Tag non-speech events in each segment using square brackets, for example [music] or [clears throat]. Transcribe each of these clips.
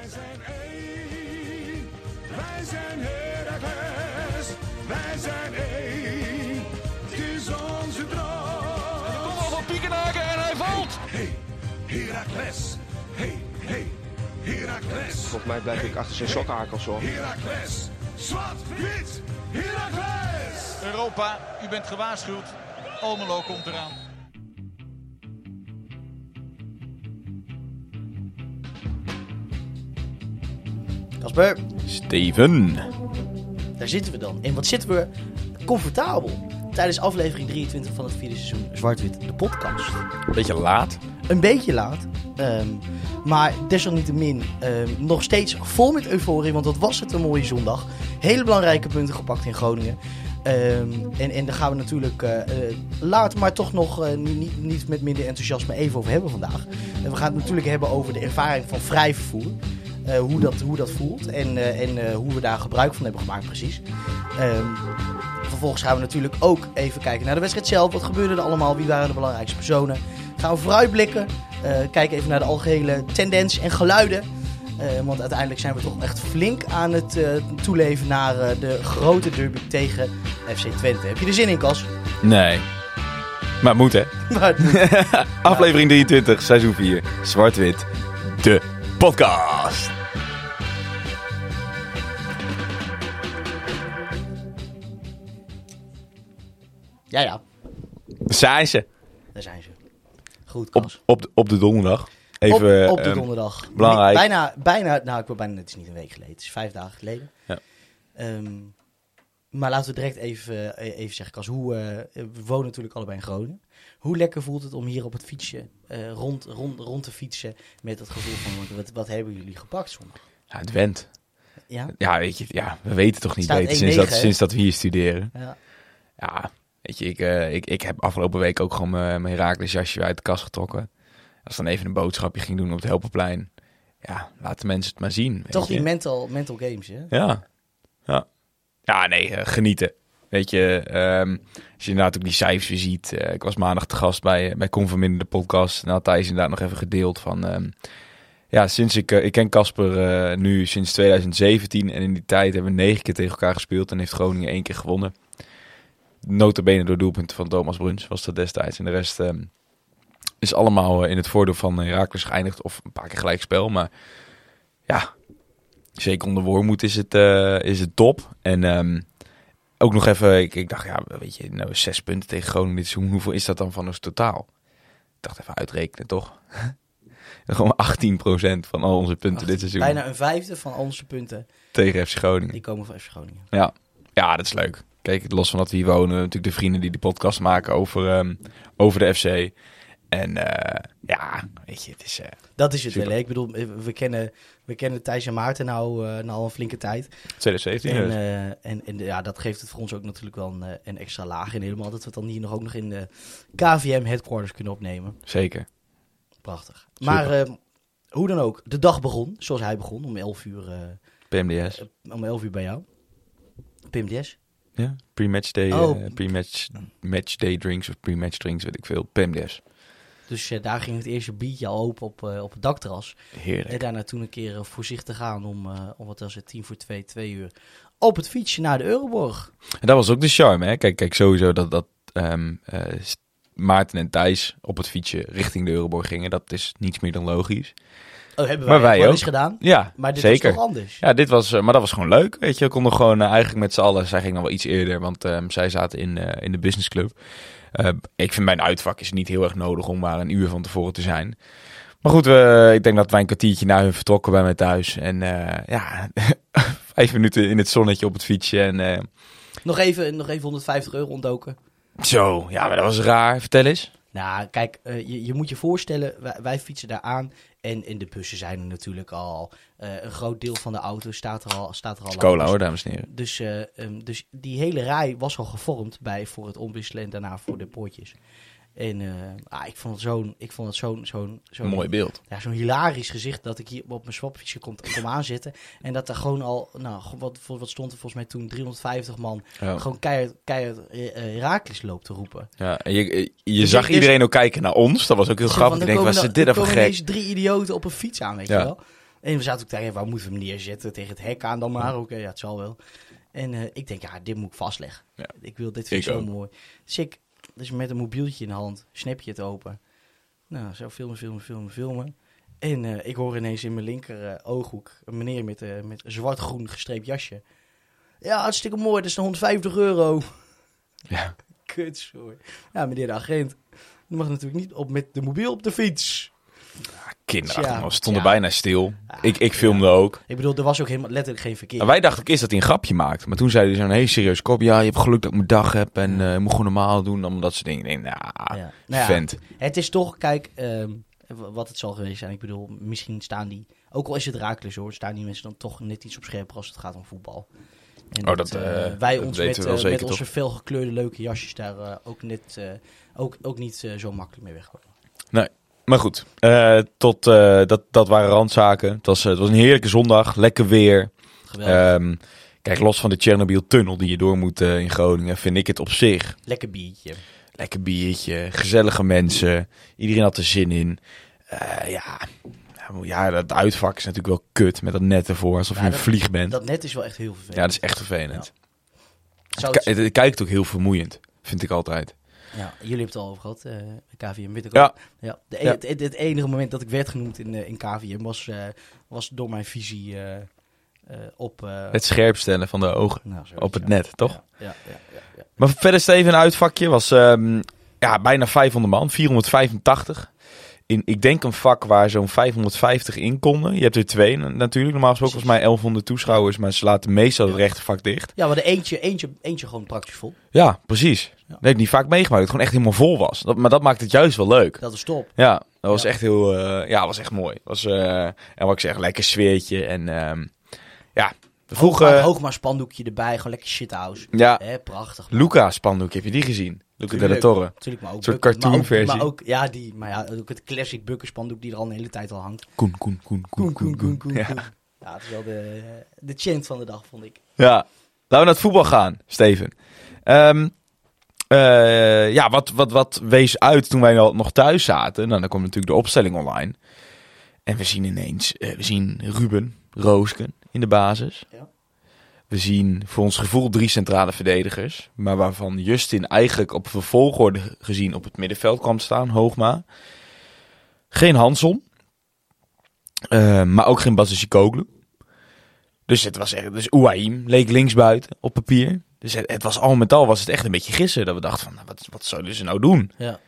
Wij zijn één, wij zijn Heracles, wij zijn één, het is onze droom. Kom al van Piekenhaken en hij valt. Hey, Heracles, hey, hey, Heracles, Volgens mij blijf ik achter zijn sokkenhakels hoor. Heracles, zwart, wit, Heracles. Europa, u bent gewaarschuwd. Almelo komt eraan. Kasper, Steven. daar zitten we dan. En wat zitten we comfortabel tijdens aflevering 23 van het vierde seizoen Zwart-Wit, de podcast. Beetje laat. Een beetje laat, ehm, maar desalniettemin ehm, nog steeds vol met euforie, want wat was het een mooie zondag. Hele belangrijke punten gepakt in Groningen. Ehm, en, en daar gaan we natuurlijk eh, eh, later, maar toch nog eh, niet, niet, niet met minder enthousiasme even over hebben vandaag. En we gaan het natuurlijk hebben over de ervaring van vrij vervoer. Eh, hoe, dat, hoe dat voelt en, eh, en eh, hoe we daar gebruik van hebben gemaakt precies. Ehm, vervolgens gaan we natuurlijk ook even kijken naar de wedstrijd zelf. Wat gebeurde er allemaal? Wie waren de belangrijkste personen? Gaan we vooruitblikken. kijken even naar de algehele tendens en geluiden. Want uiteindelijk zijn we toch echt flink aan het toeleven naar de grote derby tegen FC Twente. Heb je er zin in, Cas? Nee. Maar het moet hè. [laughs] Maar het moet. [laughs] Aflevering 23, seizoen 4. Zwart-wit. De podcast. Ja, ja, Zijn ze. daar zijn ze. Goed, Op, op, de, op de donderdag. Even, op, op de ehm, donderdag. belangrijk. Bijna, bijna, nou ik wil bijna, het is niet een week geleden, het is vijf dagen geleden. Ja. Ehm, maar laten we direct even, eh, even zeggen, Cas, hoe, eh, we wonen natuurlijk allebei in Groningen. Hoe lekker voelt het om hier op het fietsje eh, rond, rond, rond te fietsen met het gevoel van, wat, wat hebben jullie gepakt zondag? Ja, het went. Ja? Ja, weet je, ja, we weten toch niet Staat beter sinds 1-9, dat, hè? sinds dat we hier studeren. Ja. Ja, weet je, ik, eh, ik, ik heb afgelopen week ook gewoon mijn mijn Herakles jasje uit de kast getrokken. Als dan even een boodschapje ging doen op het Helpenplein. Ja, laat de mensen het maar zien. Toch je. die mental, mental games, hè? Ja. Ja, ja nee, eh, genieten. Weet je, ehm, als je inderdaad ook die cijfers weer ziet. eh, ik was maandag te gast bij, bij Converminder, de podcast. En had Thijs inderdaad nog even gedeeld van... ehm, ja, sinds ik... ik ken Casper nu sinds 2017. En in die tijd hebben we negen keer tegen elkaar gespeeld. En heeft Groningen één keer gewonnen. Notabene door doelpunten van Thomas Bruns was dat destijds. En de rest ehm, is allemaal eh, in het voordeel van Herakles geëindigd. Of een paar keer gelijk spel. Maar ja, zeker onder Wormoed is het, eh, is het top. En ehm, ook nog even, ik, ik dacht, ja, weet je, nou zes punten tegen Groningen dit seizoen. Hoeveel is dat dan van ons totaal? Ik dacht even uitrekenen, toch? [laughs] Gewoon 18% van al onze punten dit seizoen Bijna een vijfde van al onze punten, tegen FC Groningen. die komen van FC Groningen. Ja. ja, dat is leuk. Kijk, los van dat we hier wonen, natuurlijk de vrienden die de podcast maken over, ehm, over de FC. En eh, ja, weet je, het is... eh, Dat is het Super. wel? Ik bedoel, we kennen, we kennen Thijs en Maarten nou, eh, nou al een flinke tijd. 2017. En, dus. en, en ja, dat geeft het voor ons ook natuurlijk wel een, een extra laag. En helemaal dat we het dan hier nog ook nog in de KVM headquarters kunnen opnemen. Zeker. Prachtig. Maar eh, hoe dan ook, de dag begon, zoals hij begon, om 11 uur, PMDS. om 11 uur bij jou. PMDS. Ja, pre-match day, Oh. eh, pre-match match day drinks of pre-match drinks, weet ik veel. PMDS. Dus eh, daar ging het eerste biertje al open op, eh, op het dakterras. Heerlijk. En daarna toen een keer voorzichtig aan om, eh, om wat was het, tien voor twee, twee uur, op het fietsje naar de Euroborg. En dat was ook de charme, hè? Kijk, kijk sowieso dat, dat ehm, eh, Maarten en Thijs op het fietsje richting de Euroborg gingen. Dat is niets meer dan logisch. Oh, hebben Maar wij, wel ook. eens gedaan. Ja, Maar dit zeker. was toch anders? Ja, dit was, eh, maar dat was gewoon leuk. Weet je, we konden gewoon eh, eigenlijk met z'n allen. Zij ging dan wel iets eerder, want ehm, zij zaten in, eh, in de businessclub. Ik vind mijn uitvak is niet heel erg nodig om maar een uur van tevoren te zijn. Maar goed, we, ik denk dat wij een kwartiertje na hun vertrokken bij mij thuis. En ja, [laughs] vijf minuten in het zonnetje op het fietsje. En Nog, even, nog even 150 euro ontdoken. zo, ja, maar dat was raar. Vertel eens. Nou, kijk, eh, je, je moet je voorstellen, wij, wij fietsen daar aan. En in de bussen zijn er natuurlijk al. eh, een groot deel van de auto staat er al. Staat er al Cola hoor, dames en heren. Dus, eh, ehm, dus die hele rij was al gevormd bij, voor het omwisselen en daarna voor de poortjes. En eh, ah, ik vond het zo'n ik vond het zo'n zo'n zo'n Mooi beeld. ja, zo'n hilarisch gezicht dat ik hier op mijn swapfietsje kom, kom aanzitten. En dat er gewoon al, nou, wat, wat stond er volgens mij toen, 350 man, Ja. gewoon keihard, keihard eh, eh, Herakles loopt te roepen. Ja, en je, je Dus zag dus- iedereen ook kijken naar ons. Dat was ook heel Zo grappig. Ik denk, was dit dan- even komen gek? ineens drie idioten op een fiets aan, weet Ja. je wel. En we zaten ook daar, ja, waar moeten we hem neerzetten? Tegen het hek aan dan maar. Oké, ja, het zal wel. En ik denk, ja, dit moet ik vastleggen. Ja. Ik wil, dit vind ik Ik zo ook. mooi. Dus ik, dus met een mobieltje in de hand, snap je het open. Nou, zo filmen, filmen, filmen, filmen. En eh, ik hoor ineens in mijn linker eh, ooghoek een meneer met, eh, met een zwart-groen gestreept jasje. Ja, hartstikke mooi, dat is de 150 euro. Ja. [laughs] Kut, hoor. Ja, meneer de agent. Je mag natuurlijk niet op met de mobiel op de fiets. Man. we stonden bijna stil. Ah, ik, ik filmde ook. Ik bedoel, er was ook helemaal letterlijk geen verkeer. En wij dachten ook eerst dat hij een grapje maakt. Maar toen zei hij zo'n heel serieus kop. Ja, je hebt geluk dat ik mijn dag heb. En je moet gewoon normaal doen. Allemaal dat soort dingen. Ik denk, nou, Ja. Nou ja, vent. Het is toch, kijk, ehm, wat het zal geweest zijn. Ik bedoel, misschien staan die, ook al is het rakelus hoor, staan die mensen dan toch net iets op scherper als het gaat om voetbal. En Oh, dat, eh, eh, wij dat ons weten met, we met onze felgekleurde leuke jasjes daar ook, net, ook, ook niet zo makkelijk mee wegkomen. Maar goed, eh, tot, eh, dat, dat waren randzaken. Het was, eh, het was een heerlijke zondag. Lekker weer. Ehm, kijk, los van de Chernobyl-tunnel die je door moet in Groningen, vind ik het op zich Lekker biertje. lekker biertje, gezellige mensen. Iedereen had er zin in. Ja, ja, dat uitvak is natuurlijk wel kut met dat net ervoor, alsof Ja, je een dat- vlieg bent. Dat net is wel echt heel vervelend. ja, dat is echt vervelend. Zou Het, het kijkt ook heel vermoeiend, vind ik altijd. Ja, jullie hebben het al over gehad, eh KVM. Ik Ja. De, e- Ja. Het, het, het enige moment dat ik werd genoemd in, eh, in KVM was, eh, was door mijn visie eh, op... Het scherpstellen van de ogen nou, zoiets, op het net, toch? Ja, ja, ja, ja, ja. Maar verder Steven, een uitvakje was ehm, ja, bijna 500 man, 485. In, ik denk een vak waar zo'n 550 in konden. Je hebt er twee na- natuurlijk. Normaal gesproken volgens mij 1100 toeschouwers, maar ze laten meestal het rechtervak dicht. Ja, we hadden eentje, eentje, eentje gewoon praktisch vol. Ja, precies. Ja. Dat heb ik niet vaak meegemaakt. Dat het gewoon echt helemaal vol was. Dat, maar dat maakt het juist wel leuk. Dat is top. Ja, dat was Ja. echt heel... eh, ja, was echt mooi. Was, eh, en wat ik zeg, lekker sfeertje. En ehm, ja, we Hoogma. Hoogma spandoekje erbij, gewoon lekker shithouse. Ja, Hè, prachtig. Luca spandoek, heb je die gezien? Luca della Tuurlijk. Torre. Natuurlijk, maar ook Een soort Bukken- maar cartoonversie. Maar ook, ja, die, maar ja, ook het classic Bukker spandoek die er al een hele tijd al hangt. Koen, koen, koen, koen, koen, koen. Ja. Ja, het is wel de, de chant van de dag, vond ik. Ja, laten we naar het voetbal gaan, Steven. Ehm, eh, ja, wat, wat, wat wees uit toen wij nog thuis zaten? Nou, dan komt natuurlijk de opstelling online. En we zien ineens, eh, we zien Ruben Roosken in de basis. Ja. We zien voor ons gevoel drie centrale verdedigers. Maar waarvan Justin eigenlijk op vervolgorde gezien op het middenveld kwam staan, Hoogma. Geen Hanson. Eh, maar ook geen Bazicoglu. Dus het was echt, dus Ouahim leek linksbuiten op papier. Dus het, het was al met al was het echt een beetje gissen. Dat we dachten van, nou, wat, wat zouden ze nou doen? Ja.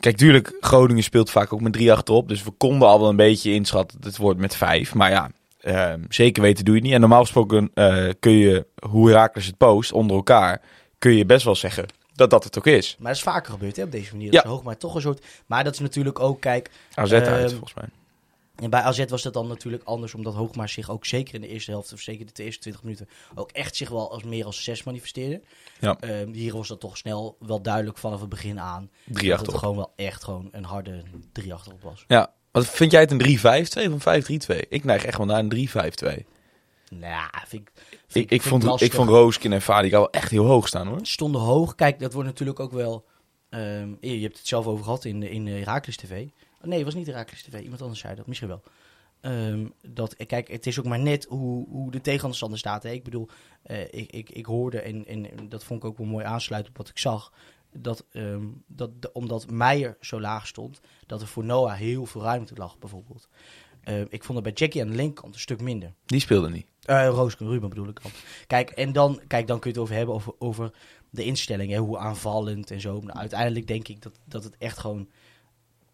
Kijk, tuurlijk, Groningen speelt vaak ook met drie achterop. Dus we konden al wel een beetje inschatten, het wordt met vijf. Maar ja, eh, zeker weten doe je het niet. En normaal gesproken eh, kun je, hoe Herakles het post, onder elkaar, kun je best wel zeggen dat dat het ook is. Maar dat is vaker gebeurd hè, op deze manier. Ja. Dat is Hoogma toch een soort... Maar dat is natuurlijk ook, kijk... AZ Ehm, uit, volgens mij. En bij AZ was dat dan natuurlijk anders, omdat Hoogma zich ook zeker in de eerste helft, of zeker de eerste 20 minuten, ook echt zich wel als meer als zes manifesteerde. Ja. Ehm, hier was dat toch snel wel duidelijk vanaf het begin aan. Drie dat het gewoon wel echt gewoon een harde drie achterop was. Ja, wat vind jij het een 3-5-2 of een 5-3-2? Ik neig echt wel naar een 3-5-2. Nou, vind ik, vind Ik, ik, vond, lastig. ik vond Rooskin en Fadika wel echt heel hoog staan hoor. stonden hoog. Kijk, dat wordt natuurlijk ook wel. ehm, je hebt het zelf over gehad in, in Herakles TV. Oh, nee, het was niet Herakles TV. Iemand anders zei dat. Misschien wel. Ehm, dat, kijk, het is ook maar net hoe, hoe de tegenstander staat. Hè. Ik bedoel, eh, ik, ik, ik hoorde, en, en dat vond ik ook wel mooi aansluiten op wat ik zag. Dat, ehm, dat de- omdat Meijer zo laag stond, dat er voor Noah heel veel ruimte lag, bijvoorbeeld. Ehm, ik vond het bij Jackie aan de linkerkant een stuk minder. Die speelde niet. Eh Roosken, Ruben bedoel ik dan. Kijk, en dan, kijk, dan kun je het over hebben over, over de instelling, hè, hoe aanvallend en zo. Nou, uiteindelijk denk ik dat, dat het echt gewoon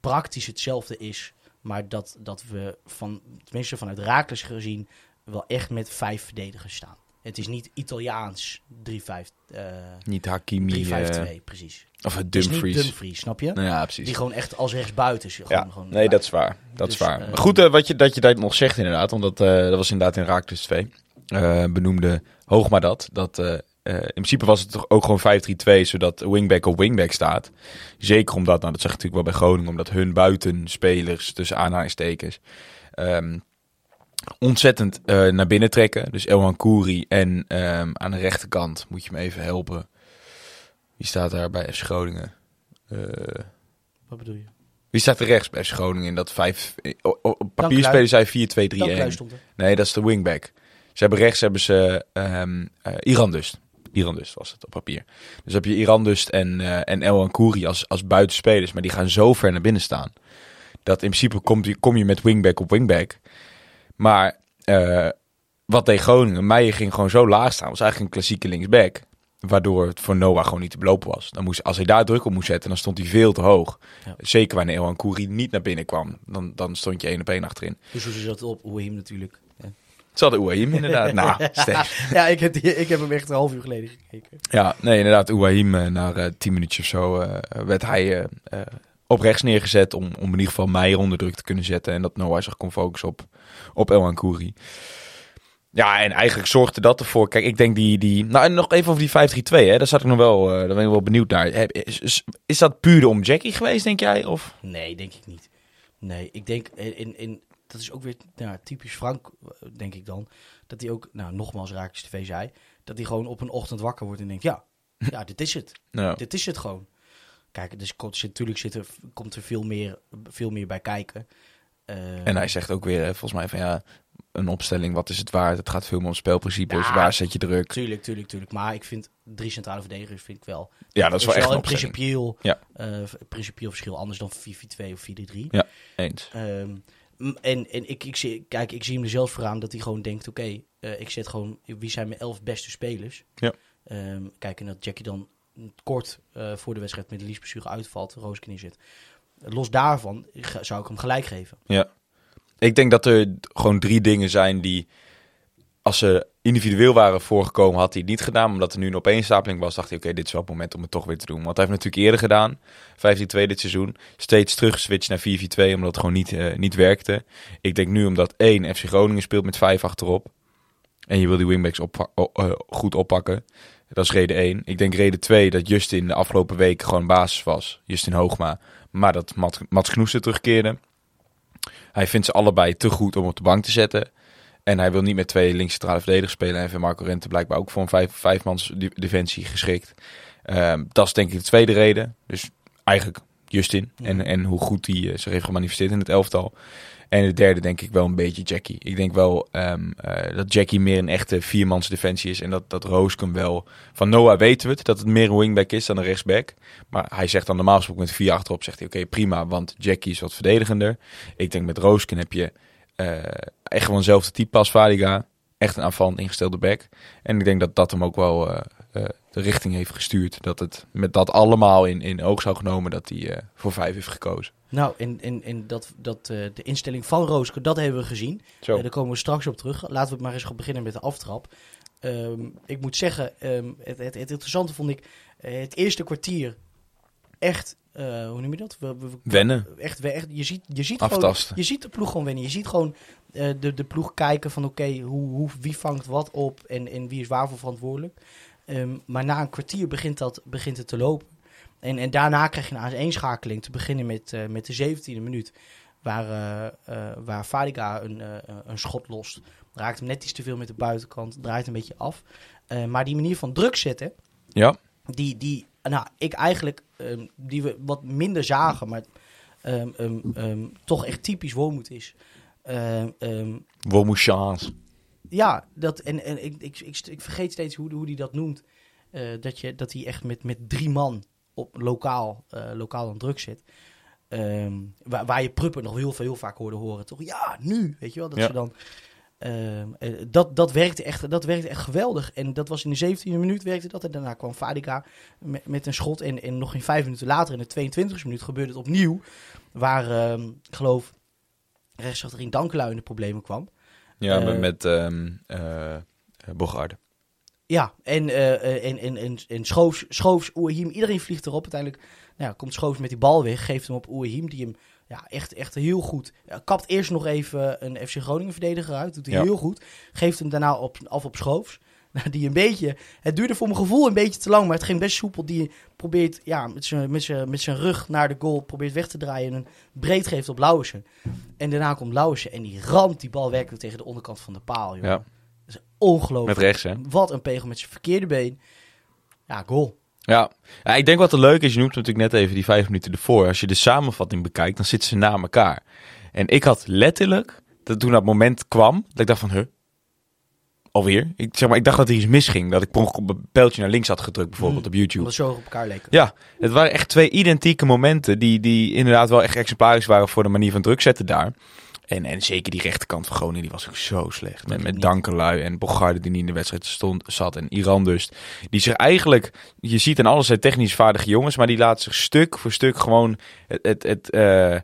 praktisch hetzelfde is. Maar dat, dat we, van, tenminste vanuit Raakles gezien, wel echt met vijf verdedigers staan. Het is niet Italiaans 3-5, eh, 3-5-2, Niet Hakimi eh, precies. of het Het is niet Dumfries. Dumfries, snap je? Nou ja, precies. Die gewoon echt als rechtsbuiten is. Ja, Gewoon, nee, dat is waar. Dat Dus, is waar. eh, Maar goed wat je, dat je dat nog zegt inderdaad, want dat, dat was inderdaad in Raakles 2. eh benoemde Hoogma dat. dat in principe was het toch ook gewoon 5-3-2, zodat wingback op wingback staat. Zeker omdat, nou dat zeg ik natuurlijk wel bij Groningen, omdat hun buitenspelers, tussen aanhalingstekens, ehm, ontzettend eh, naar binnen trekken. Dus Elhan Kouri en ehm, aan de rechterkant, moet je me even helpen. Wie staat daar bij FC Groningen? Eh, Wat bedoel je? Wie staat er rechts bij FC Groningen in dat vijf... Op, op papier spelen zij 4-2-3-1. Dan Kluis stond er. Nee, dat is de wingback. Ze hebben rechts hebben ze ehm eh, Iran Dust. Iran Dust was het op papier. Dus heb je Iran Dust en, eh en El Ankouri als, als buitenspelers. Maar die gaan zo ver naar binnen staan. Dat in principe komt, je- kom je met wingback op wingback. Maar eh, wat deed Groningen? Meijer ging gewoon zo laag staan. Was eigenlijk een klassieke linksback. Waardoor het voor Noah gewoon niet te belopen was. Dan moest, als hij daar druk op moest zetten, dan stond hij veel te hoog. Ja. Zeker wanneer El Ankouri niet naar binnen kwam. Dan, dan stond je één op één achterin. Dus hoe ze dat op Oehim natuurlijk. Ja. Het zat Ouahim inderdaad. nou, [laughs] ja, ik heb, die, ik heb hem echt een half uur geleden gekeken. Ja, nee, inderdaad. Ouahim, eh, na eh, tien minuutjes of zo, werd hij op rechts neergezet om, om in ieder geval Meijer onder druk te kunnen zetten. En dat Noah zich kon focussen op, op El Ankouri. Ja, en eigenlijk zorgde dat ervoor. Kijk, ik denk die. die nou, en nog even over die 5-3-2, hè. Daar zat ik nog wel, eh, daar ben ik wel benieuwd naar. Is, is, is dat puur om Jackie geweest, denk jij? Of? Nee, denk ik niet. Nee, ik denk, in, in, dat is ook weer nou, typisch Frank, eh, denk ik dan. Dat hij ook, nou nogmaals Raakjes TV zei, dat hij gewoon op een ochtend wakker wordt en denkt, ja, [laughs] ja dit is het. Nou, Dit is het gewoon. Kijk, dus komt, natuurlijk zit er, komt er veel meer, veel meer bij kijken. Eh, en hij zegt ook weer, volgens mij, van ja, een opstelling, wat is het waard? Het gaat veel meer om spelprincipes. Ja. Waar zet je druk? Tuurlijk, tuurlijk, tuurlijk. Maar ik vind drie centrale verdedigers vind ik wel. Ja, dat is wel echt een een opstelling. principieel, Ja. principieel verschil. Anders dan 4-4-2 of 4-3-3. Eens. Ehm, en en ik, ik, zie, kijk, ik zie hem er zelf voor aan dat hij gewoon denkt: oké, eh, ik zet gewoon wie zijn mijn elf beste spelers. Ja. Ehm, kijk, en dat Jackie dan kort eh, voor de wedstrijd met de liesblessure uitvalt, Rooskin in zit. Los daarvan zou ik hem gelijk geven. Ja. Ik denk dat er gewoon drie dingen zijn die, als ze individueel waren voorgekomen, had hij het niet gedaan. Omdat er nu een opeenstapeling was, dacht hij, oké, dit is wel het moment om het toch weer te doen. Want hij heeft natuurlijk eerder gedaan, 15-2 dit seizoen, steeds teruggeswitcht naar 4-4-2, omdat het gewoon niet, eh, niet werkte. Ik denk nu omdat één, FC Groningen speelt met vijf achterop. En je wil die wingbacks oppa- o- eh, goed oppakken. Dat is reden één. Ik denk reden twee, dat Justin de afgelopen week gewoon basis was. Justin Hoogma. Maar dat Mat, Mats Knoester terugkeerde. Hij vindt ze allebei te goed om op de bank te zetten. En hij wil niet met twee linkscentrale verdedigers spelen. En vindt Marco Rente blijkbaar ook voor een vijf, vijfmans defensie geschikt. Ehm, dat is denk ik de tweede reden. Dus eigenlijk Justin. Ja. En, en hoe goed hij eh, zich heeft gemanifesteerd in het elftal. En de derde denk ik wel een beetje Jackie. Ik denk wel ehm, eh, dat Jackie meer een echte viermans defensie is. En dat, dat Rooskum wel... Van Noah weten we het, dat het meer een wingback is dan een rechtsback. Maar hij zegt dan normaal gesproken met vier achterop... zegt hij oké prima, want Jackie is wat verdedigender. Ik denk met Rooskum heb je eh, echt gewoon hetzelfde type als Vadiga. Echt een aanvallend ingestelde back. En ik denk dat dat hem ook wel eh, de richting heeft gestuurd. Dat het met dat allemaal in, in oog zou genomen dat hij voor vijf heeft gekozen. Nou, en, en, en dat, dat, eh, de instelling van Rooske, dat hebben we gezien. Zo. Eh, daar komen we straks op terug. Laten we het maar eens gaan beginnen met de aftrap. Ehm, ik moet zeggen, ehm, het, het, het interessante vond ik eh, het eerste kwartier echt, hoe noem je dat? We, we- we- Wennen. Echt, we- echt, je ziet, je ziet gewoon, je ziet de ploeg gewoon wennen. Je ziet gewoon de, de ploeg kijken van oké, hoe, hoe, wie vangt wat op en, en wie is waarvoor verantwoordelijk. Ehm, maar na een kwartier begint, dat, begint het te lopen. En, en daarna krijg je een aaneenschakeling te beginnen met, eh, met de 17e minuut. Waar, eh, waar Fadiga een, een schot lost. Raakt hem net iets te veel met de buitenkant. Draait een beetje af. Maar die manier van druk zetten Ja, die, die nou, ik eigenlijk, ehm, die we wat minder zagen, maar ehm, ehm, toch echt typisch Wormoed is. Ehm, Womouchans. ja, dat, en, en ik, ik, ik, ik vergeet steeds hoe, hoe die dat noemt. Dat, je, dat hij echt met, met drie man op lokaal, eh, lokaal aan druk zit. Ehm, waar, waar je Pruppen nog heel, veel, heel vaak hoorde horen. Toch, ja, nu, weet je wel. Dat Ja. ze dan... ehm, eh, dat, dat, werkte echt, dat werkte echt geweldig. En dat was in de 17e minuut werkte dat. En daarna kwam Fadiga met, met een schot. En, en nog geen vijf minuten later, in de 22e minuut, gebeurde het opnieuw. Waar, ehm, ik geloof, rechtsachterin Dankelui in de problemen kwam. Ja, Eh, met, Bogarde. Ja, en, eh, eh, en, en, en, en Schoofs, Schoofs, Oehim, iedereen vliegt erop. Uiteindelijk nou, ja, komt Schoofs met die bal weg, geeft hem op Oehim, die hem ja, echt, echt heel goed... kapt eerst nog even een FC Groningen verdediger uit, doet hij Ja. heel goed. Geeft hem daarna op, af op Schoofs. [laughs] Die een beetje, het duurde voor mijn gevoel een beetje te lang, maar het ging best soepel. Die probeert ja, met zijn met zijn- met zijn rug naar de goal, probeert weg te draaien en een breed geeft op Lauwersen. En daarna komt Lauwersen en die ramt die bal werkelijk tegen de onderkant van de paal. Joh. Ja, is ongelooflijk. met rechts hè. Wat een pegel met zijn verkeerde been. Ja, goal. Ja. ja, ik denk wat er leuk is, je noemt natuurlijk net even die vijf minuten ervoor. Als je de samenvatting bekijkt, dan zitten ze na elkaar. En ik had letterlijk, dat toen dat moment kwam, dat ik dacht van, huh, alweer? Ik, zeg maar, ik dacht dat er iets misging. Dat ik per op een pijltje naar links had gedrukt, bijvoorbeeld op YouTube. Ze zo op elkaar leken. Ja, het waren echt twee identieke momenten die, die inderdaad wel echt exemplarisch waren voor de manier van druk zetten daar. En, en zeker die rechterkant van Groningen, die was ook zo slecht. Met, met. Dankelui en Bogarde die niet in de wedstrijd stond, zat. En Iran dus. Die zich eigenlijk, je ziet in alles zijn technisch vaardige jongens, maar die laat zich stuk voor stuk gewoon het, het, het eh,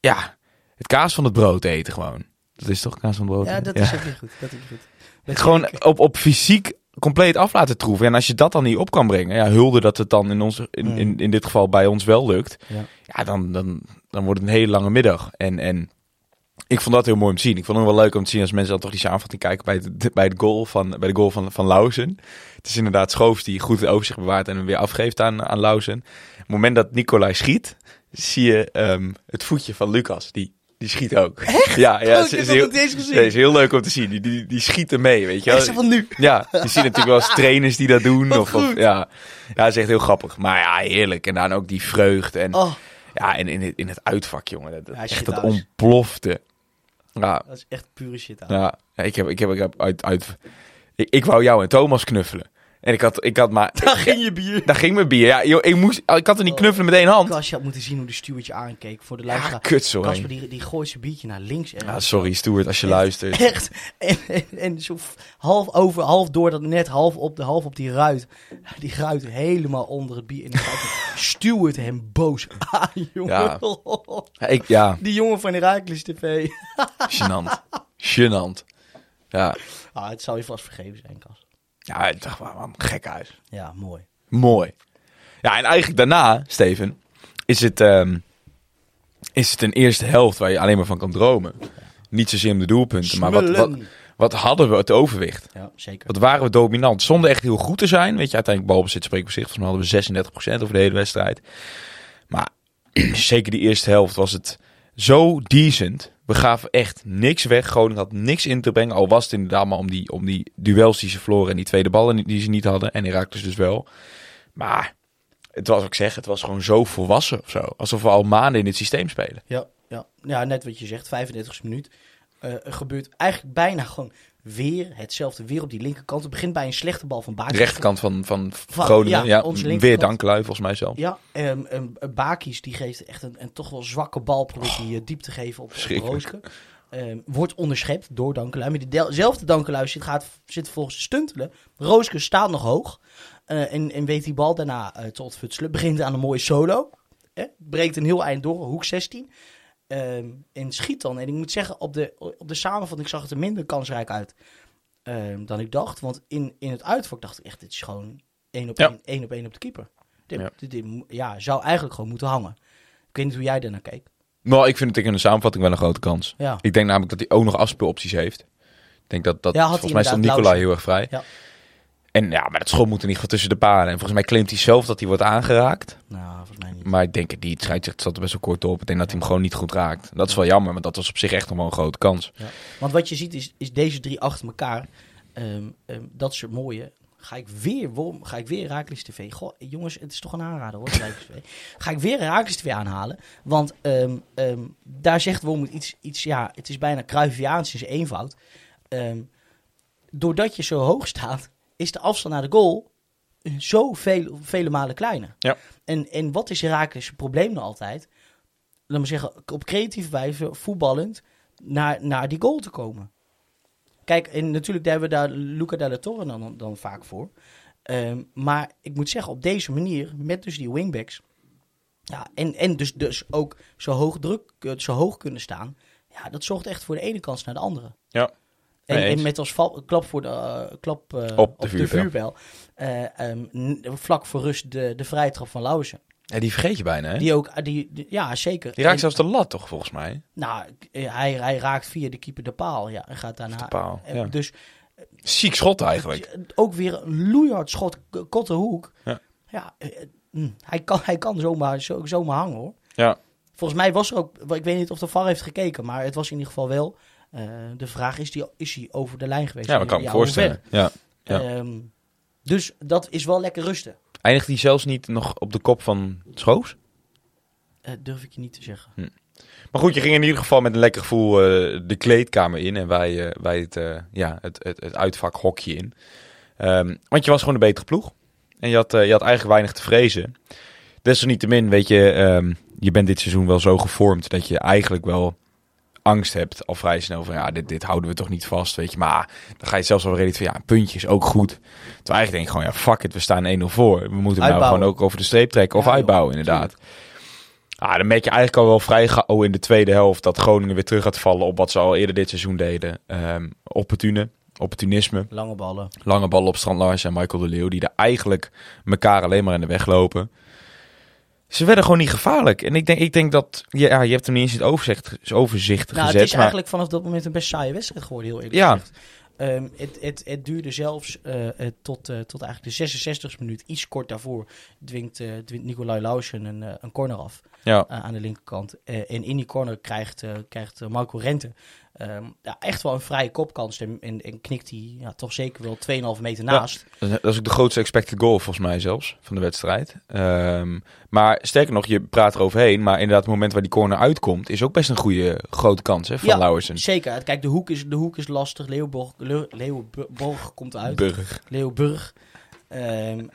ja, het kaas van het brood eten gewoon. Dat is toch kaas van het brood? Ja, dat is ook niet goed. Dat is goed. Dat Gewoon op, op fysiek compleet af laten troeven. En als je dat dan niet op kan brengen, ja, hulde dat het dan in, ons, in, in, in dit geval bij ons wel lukt. Ja. Ja, dan, dan, dan wordt het een hele lange middag. En, en ik vond dat heel mooi om te zien. Ik vond het wel leuk om te zien als mensen dan toch die samenvatting kijken bij, de, bij, de goal van, bij de goal van, van Lauzen. Het is inderdaad Schoofs die goed het overzicht bewaart en hem weer afgeeft aan, aan Lauzen. Op het moment dat Nicolai schiet, zie je ehm, het voetje van Lucas. Die, die schiet ook. Ja, ja, Oh, is, heel, nee, is heel leuk om te zien. Die, die, die schieten mee, weet je wel. Echt van nu. Ja, je ziet natuurlijk wel eens [laughs] trainers die dat doen. Of, of, ja. ja, dat is echt heel grappig. Maar ja, heerlijk. En dan ook die vreugde. En Oh, ja, en in het, in het uitvak, jongen. Dat, Ja, echt dat ontplofte. Ja, dat is echt pure shit. ja. ja, ik, heb, ik, heb, ik heb uit... uit ik, ik wou jou en Thomas knuffelen. En ik had, ik had maar... Daar ging je bier. Daar ging mijn bier. Ja, joh, ik, moest, ik had er niet Oh. knuffelen met één hand. Kas, je had moeten zien hoe de stewardje aankeek voor de Ja, luisteraar. kut, sorry. Kasper die, die gooit zijn biertje naar links. En Ja, sorry, Stuart, als je Echt. luistert. Echt. En, en, en zo half over, half door dat net, half op, de, half op die ruit. Die ruit helemaal onder het bier. En dan [laughs] Stuart hem boos aan, [laughs] jongen. Ja. Ja, ik, ja, Die jongen van Herakles TV. gênant. Gênant. Ja, Ah, het zal je vast vergeven zijn, Kas. Ja ik dacht, een gek huis. Ja, mooi. Mooi. Ja, en eigenlijk daarna, Steven, is het, ehm, is het een eerste helft waar je alleen maar van kan dromen. Niet zozeer om de doelpunten, maar wat, wat, hadden we het overwicht? Ja, zeker. Wat waren we dominant? Zonder echt heel goed te zijn. Weet je, uiteindelijk balbezit spreekt voor zich. Mij hadden we 36% over de hele wedstrijd. Maar [clears throat] zeker die eerste helft was het zo decent. We gaven echt niks weg. Groningen had niks in te brengen. Al was het inderdaad maar om die, om die duels die ze verloren. En die tweede ballen die- ze niet hadden. En Herakles dus wel. Maar het was, ik zeg, het was gewoon zo volwassen of zo. Alsof we al maanden in dit systeem spelen. Ja, ja. ja, net wat je zegt, 35 minuut. Eh, gebeurt eigenlijk bijna gewoon weer hetzelfde. Weer op die linkerkant. Het begint bij een slechte bal van Baakjes. De rechterkant van, van Van- Groningen. ja, weer. Dankelui volgens mij zelf. Ja, ehm ehm, Bakis die geeft echt een, een toch wel zwakke bal. Probeert hij eh, diep te geven op, op. Rooske. Ehm, wordt onderschept door Dankelui. Maar diezelfde Dankelui zit, gaat, zit volgens te stuntelen. Rooske staat nog hoog. eh, en, en weet die bal daarna eh, te ontfutselen. Begint aan een mooie solo. Hè? Breekt een heel eind door, hoek 16. En schiet dan. En ik moet zeggen, op de, op de samenvatting zag het er minder kansrijk uit ehm, dan ik dacht. Want in, in het uitvak dacht ik echt, dit is gewoon één op Ja. één, één op één op de keeper. Dit, Ja. dit- ja, zou eigenlijk gewoon moeten hangen. Ik weet niet hoe jij daarnaar keek. Nou, ik vind het in de samenvatting wel een grote kans. Ja. Ik denk namelijk dat hij ook nog afspeelopties heeft. Ik denk dat dat Ja, volgens mij stond Nicolai heel erg vrij. Ja. En ja, maar dat schot moet in ieder geval tussen de palen. En volgens mij claimt hij zelf dat hij wordt aangeraakt. Nou, volgens mij niet. Maar ik denk het niet. Het scheidsrechter zat er best wel kort op. Ik denk dat hij hem gewoon niet goed raakt. Dat is wel jammer, maar dat was op zich echt nog wel een grote kans. Want wat je ziet is, is deze drie achter elkaar. ehm, ehm, dat is het mooie. Ga ik weer, waarom ga ik weer Herakles TV? Goh, jongens, het is toch een aanrader hoor, TV. [laughs] Ga ik weer Herakles TV aanhalen? Want ehm, daar zegt Wormoed iets, iets, ja, het is bijna Cruyffiaans in zijn eenvoud. Doordat je zo hoog staat, is de afstand naar de goal zo veel, vele malen kleiner. Ja. En, en wat is Herakles' probleem nou altijd? Laat me zeggen, op creatieve wijze, voetballend, naar, naar die goal te komen. Kijk, en natuurlijk daar hebben we daar Luca Della Torre dan, dan vaak voor. Ehm, maar ik moet zeggen, op deze manier, met dus die wingbacks... Ja, en, en dus, dus ook zo hoog druk, zo hoog kunnen staan... Ja, dat zorgt echt voor de ene kans naar de andere. Ja. En, en met als val, klap, voor de, eh, klap eh, Op de vuurpijl. vuurpijl, eh, ehm, vlak voor rust de, de vrijtrap van Lauzen. Ja, die vergeet je bijna, hè? Die, Die ook, die, die- ja zeker. raakt En- zelfs de lat, toch, volgens mij? Nou, hij, hij raakt via de keeper de paal, ja, en gaat daarna... De paal, ja. Dus Ziek schot eigenlijk. ook weer een loeihard schot, k- korte hoek. Ja. Ja, mm, hij kan, hij kan zomaar, zo, zomaar hangen hoor. Ja. Volgens mij was er ook, ik weet niet of de VAR heeft gekeken, maar het was in ieder geval wel. Eh, de vraag is, die, is hij over de lijn geweest? Ja, dat kan ik me voorstellen. Ja. Ja. Ehm, dus dat is wel lekker rusten. Eindigt hij zelfs niet nog op de kop van Schoofs? Eh, durf ik je niet te zeggen. Maar goed, je ging in ieder geval met een lekker gevoel eh, de kleedkamer in. En wij, wij het, ja, het, het, het uitvakhokje in. Ehm, want je was gewoon een betere ploeg. En je had, je had eigenlijk weinig te vrezen. Desalniettemin, weet je, ehm, je bent dit seizoen wel zo gevormd dat je eigenlijk wel angst hebt al vrij snel van ja, dit, dit houden we toch niet vast, weet je. Maar dan ga je zelfs al redelijk van ja, een puntje is ook goed. Terwijl eigenlijk denk ik gewoon ja, fuck it, we staan 1-0 voor. We moeten hem nou gewoon ook over de streep trekken of Ja, uitbouwen inderdaad. Ah, dan merk je eigenlijk al wel vrij gauw in de tweede helft dat Groningen weer terug gaat vallen op wat ze al eerder dit seizoen deden. Ehm opportune, opportunisme, Lange ballen. lange ballen op Strand Larsen en Michael de Leeuw, die er eigenlijk elkaar alleen maar in de weg lopen. Ze werden gewoon niet gevaarlijk. En ik denk, ik denk dat, ja, je hebt hem niet eens in het overzicht, overzicht Nou, gezet. het is maar eigenlijk vanaf dat moment een best saaie wedstrijd geworden, heel eerlijk Ja. gezegd. Ehm, het, het, het duurde zelfs eh, eh, tot, eh, tot eigenlijk de 66e minuut. Iets kort daarvoor dwingt, dwingt Nicolai Lausen een, een corner af ja, aan de linkerkant. En in die corner krijgt, krijgt Marco Rente ehm, ja, echt wel een vrije kopkans. En, en, en knikt hij ja, toch zeker wel 2,5 meter naast. dat is ook de grootste expected goal volgens mij zelfs van de wedstrijd. Ehm, maar sterker nog, je praat er overheen. Maar inderdaad, het moment waar die corner uitkomt, is ook best een goede grote kans hè, van Ja, Lauwersen. Zeker. Kijk, de hoek is, de hoek is lastig. Leeuwborg, komt uit. Burg, Leeuwburg. Ehm,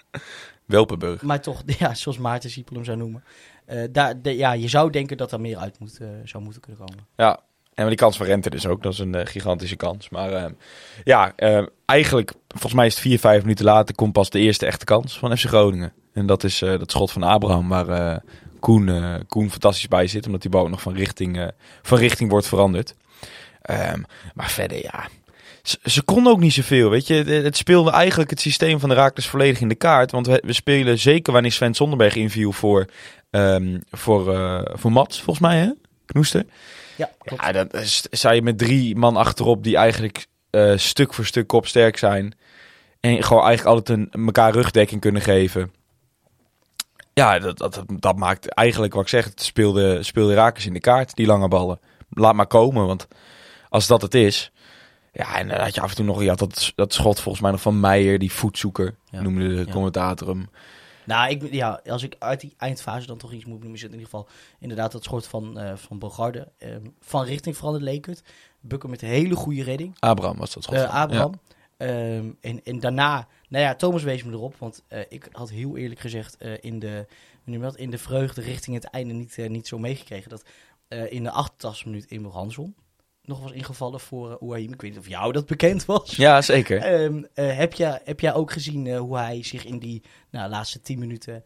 Welpenburg. Maar toch, [laughs] ja, zoals Maarten Siepel hem zou noemen. Eh, daar, de, ja, je zou denken dat er meer uit moet, eh, zou moeten kunnen komen. Ja, en die kans van Rente dus ook. Dat is een eh, gigantische kans. Maar ehm, ja, ehm, eigenlijk, volgens mij is het vier, vijf minuten later... komt pas de eerste echte kans van FC Groningen. En dat is eh, dat schot van Abraham, waar eh, Koen, eh, Koen fantastisch bij zit. Omdat die bal nog van richting, eh, van richting wordt veranderd. Ehm, maar verder, ja... Ze, konden ook niet zoveel, weet je. Het, speelde eigenlijk het systeem van de Raakles volledig in de kaart. Want we, spelen zeker wanneer Sven Zonderberg inviel voor, ehm, voor, eh, voor Mats, volgens mij, hè? Knoester. Ja, klopt. Ja, dan sta je met drie man achterop die eigenlijk eh, stuk voor stuk kopsterk zijn. En gewoon eigenlijk altijd een, elkaar rugdekking kunnen geven. Ja, dat, dat, dat, dat maakt eigenlijk wat ik zeg. Het speelde, speelde Rakers in de kaart, die lange ballen. Laat maar komen, want als dat het is. Ja, en dan had je af en toe nog je had dat, dat schot volgens mij nog van Meijer, die voetzoeker, Ja. noemde de Ja. commentator hem. Nou, ik, ja, als ik uit die eindfase dan toch iets moet noemen, is het in ieder geval inderdaad dat schot van, eh van Bogarde. Ehm, van richting veranderd leek het. Bukken met een hele goede redding. Abraham was dat schot. Eh van. Abraham. Ehm, en, en daarna, nou ja, Thomas wees me erop. Want eh, ik had heel eerlijk gezegd eh, in, de, in de vreugde richting het einde niet, eh, niet zo meegekregen. Dat eh, in de 88 minuut Emil Hansson nog was ingevallen voor uh. Ik weet niet of jou dat bekend was. Ja, zeker. Ehm, eh, heb, jij, heb jij ook gezien eh, hoe hij zich in die nou, laatste 10 minuten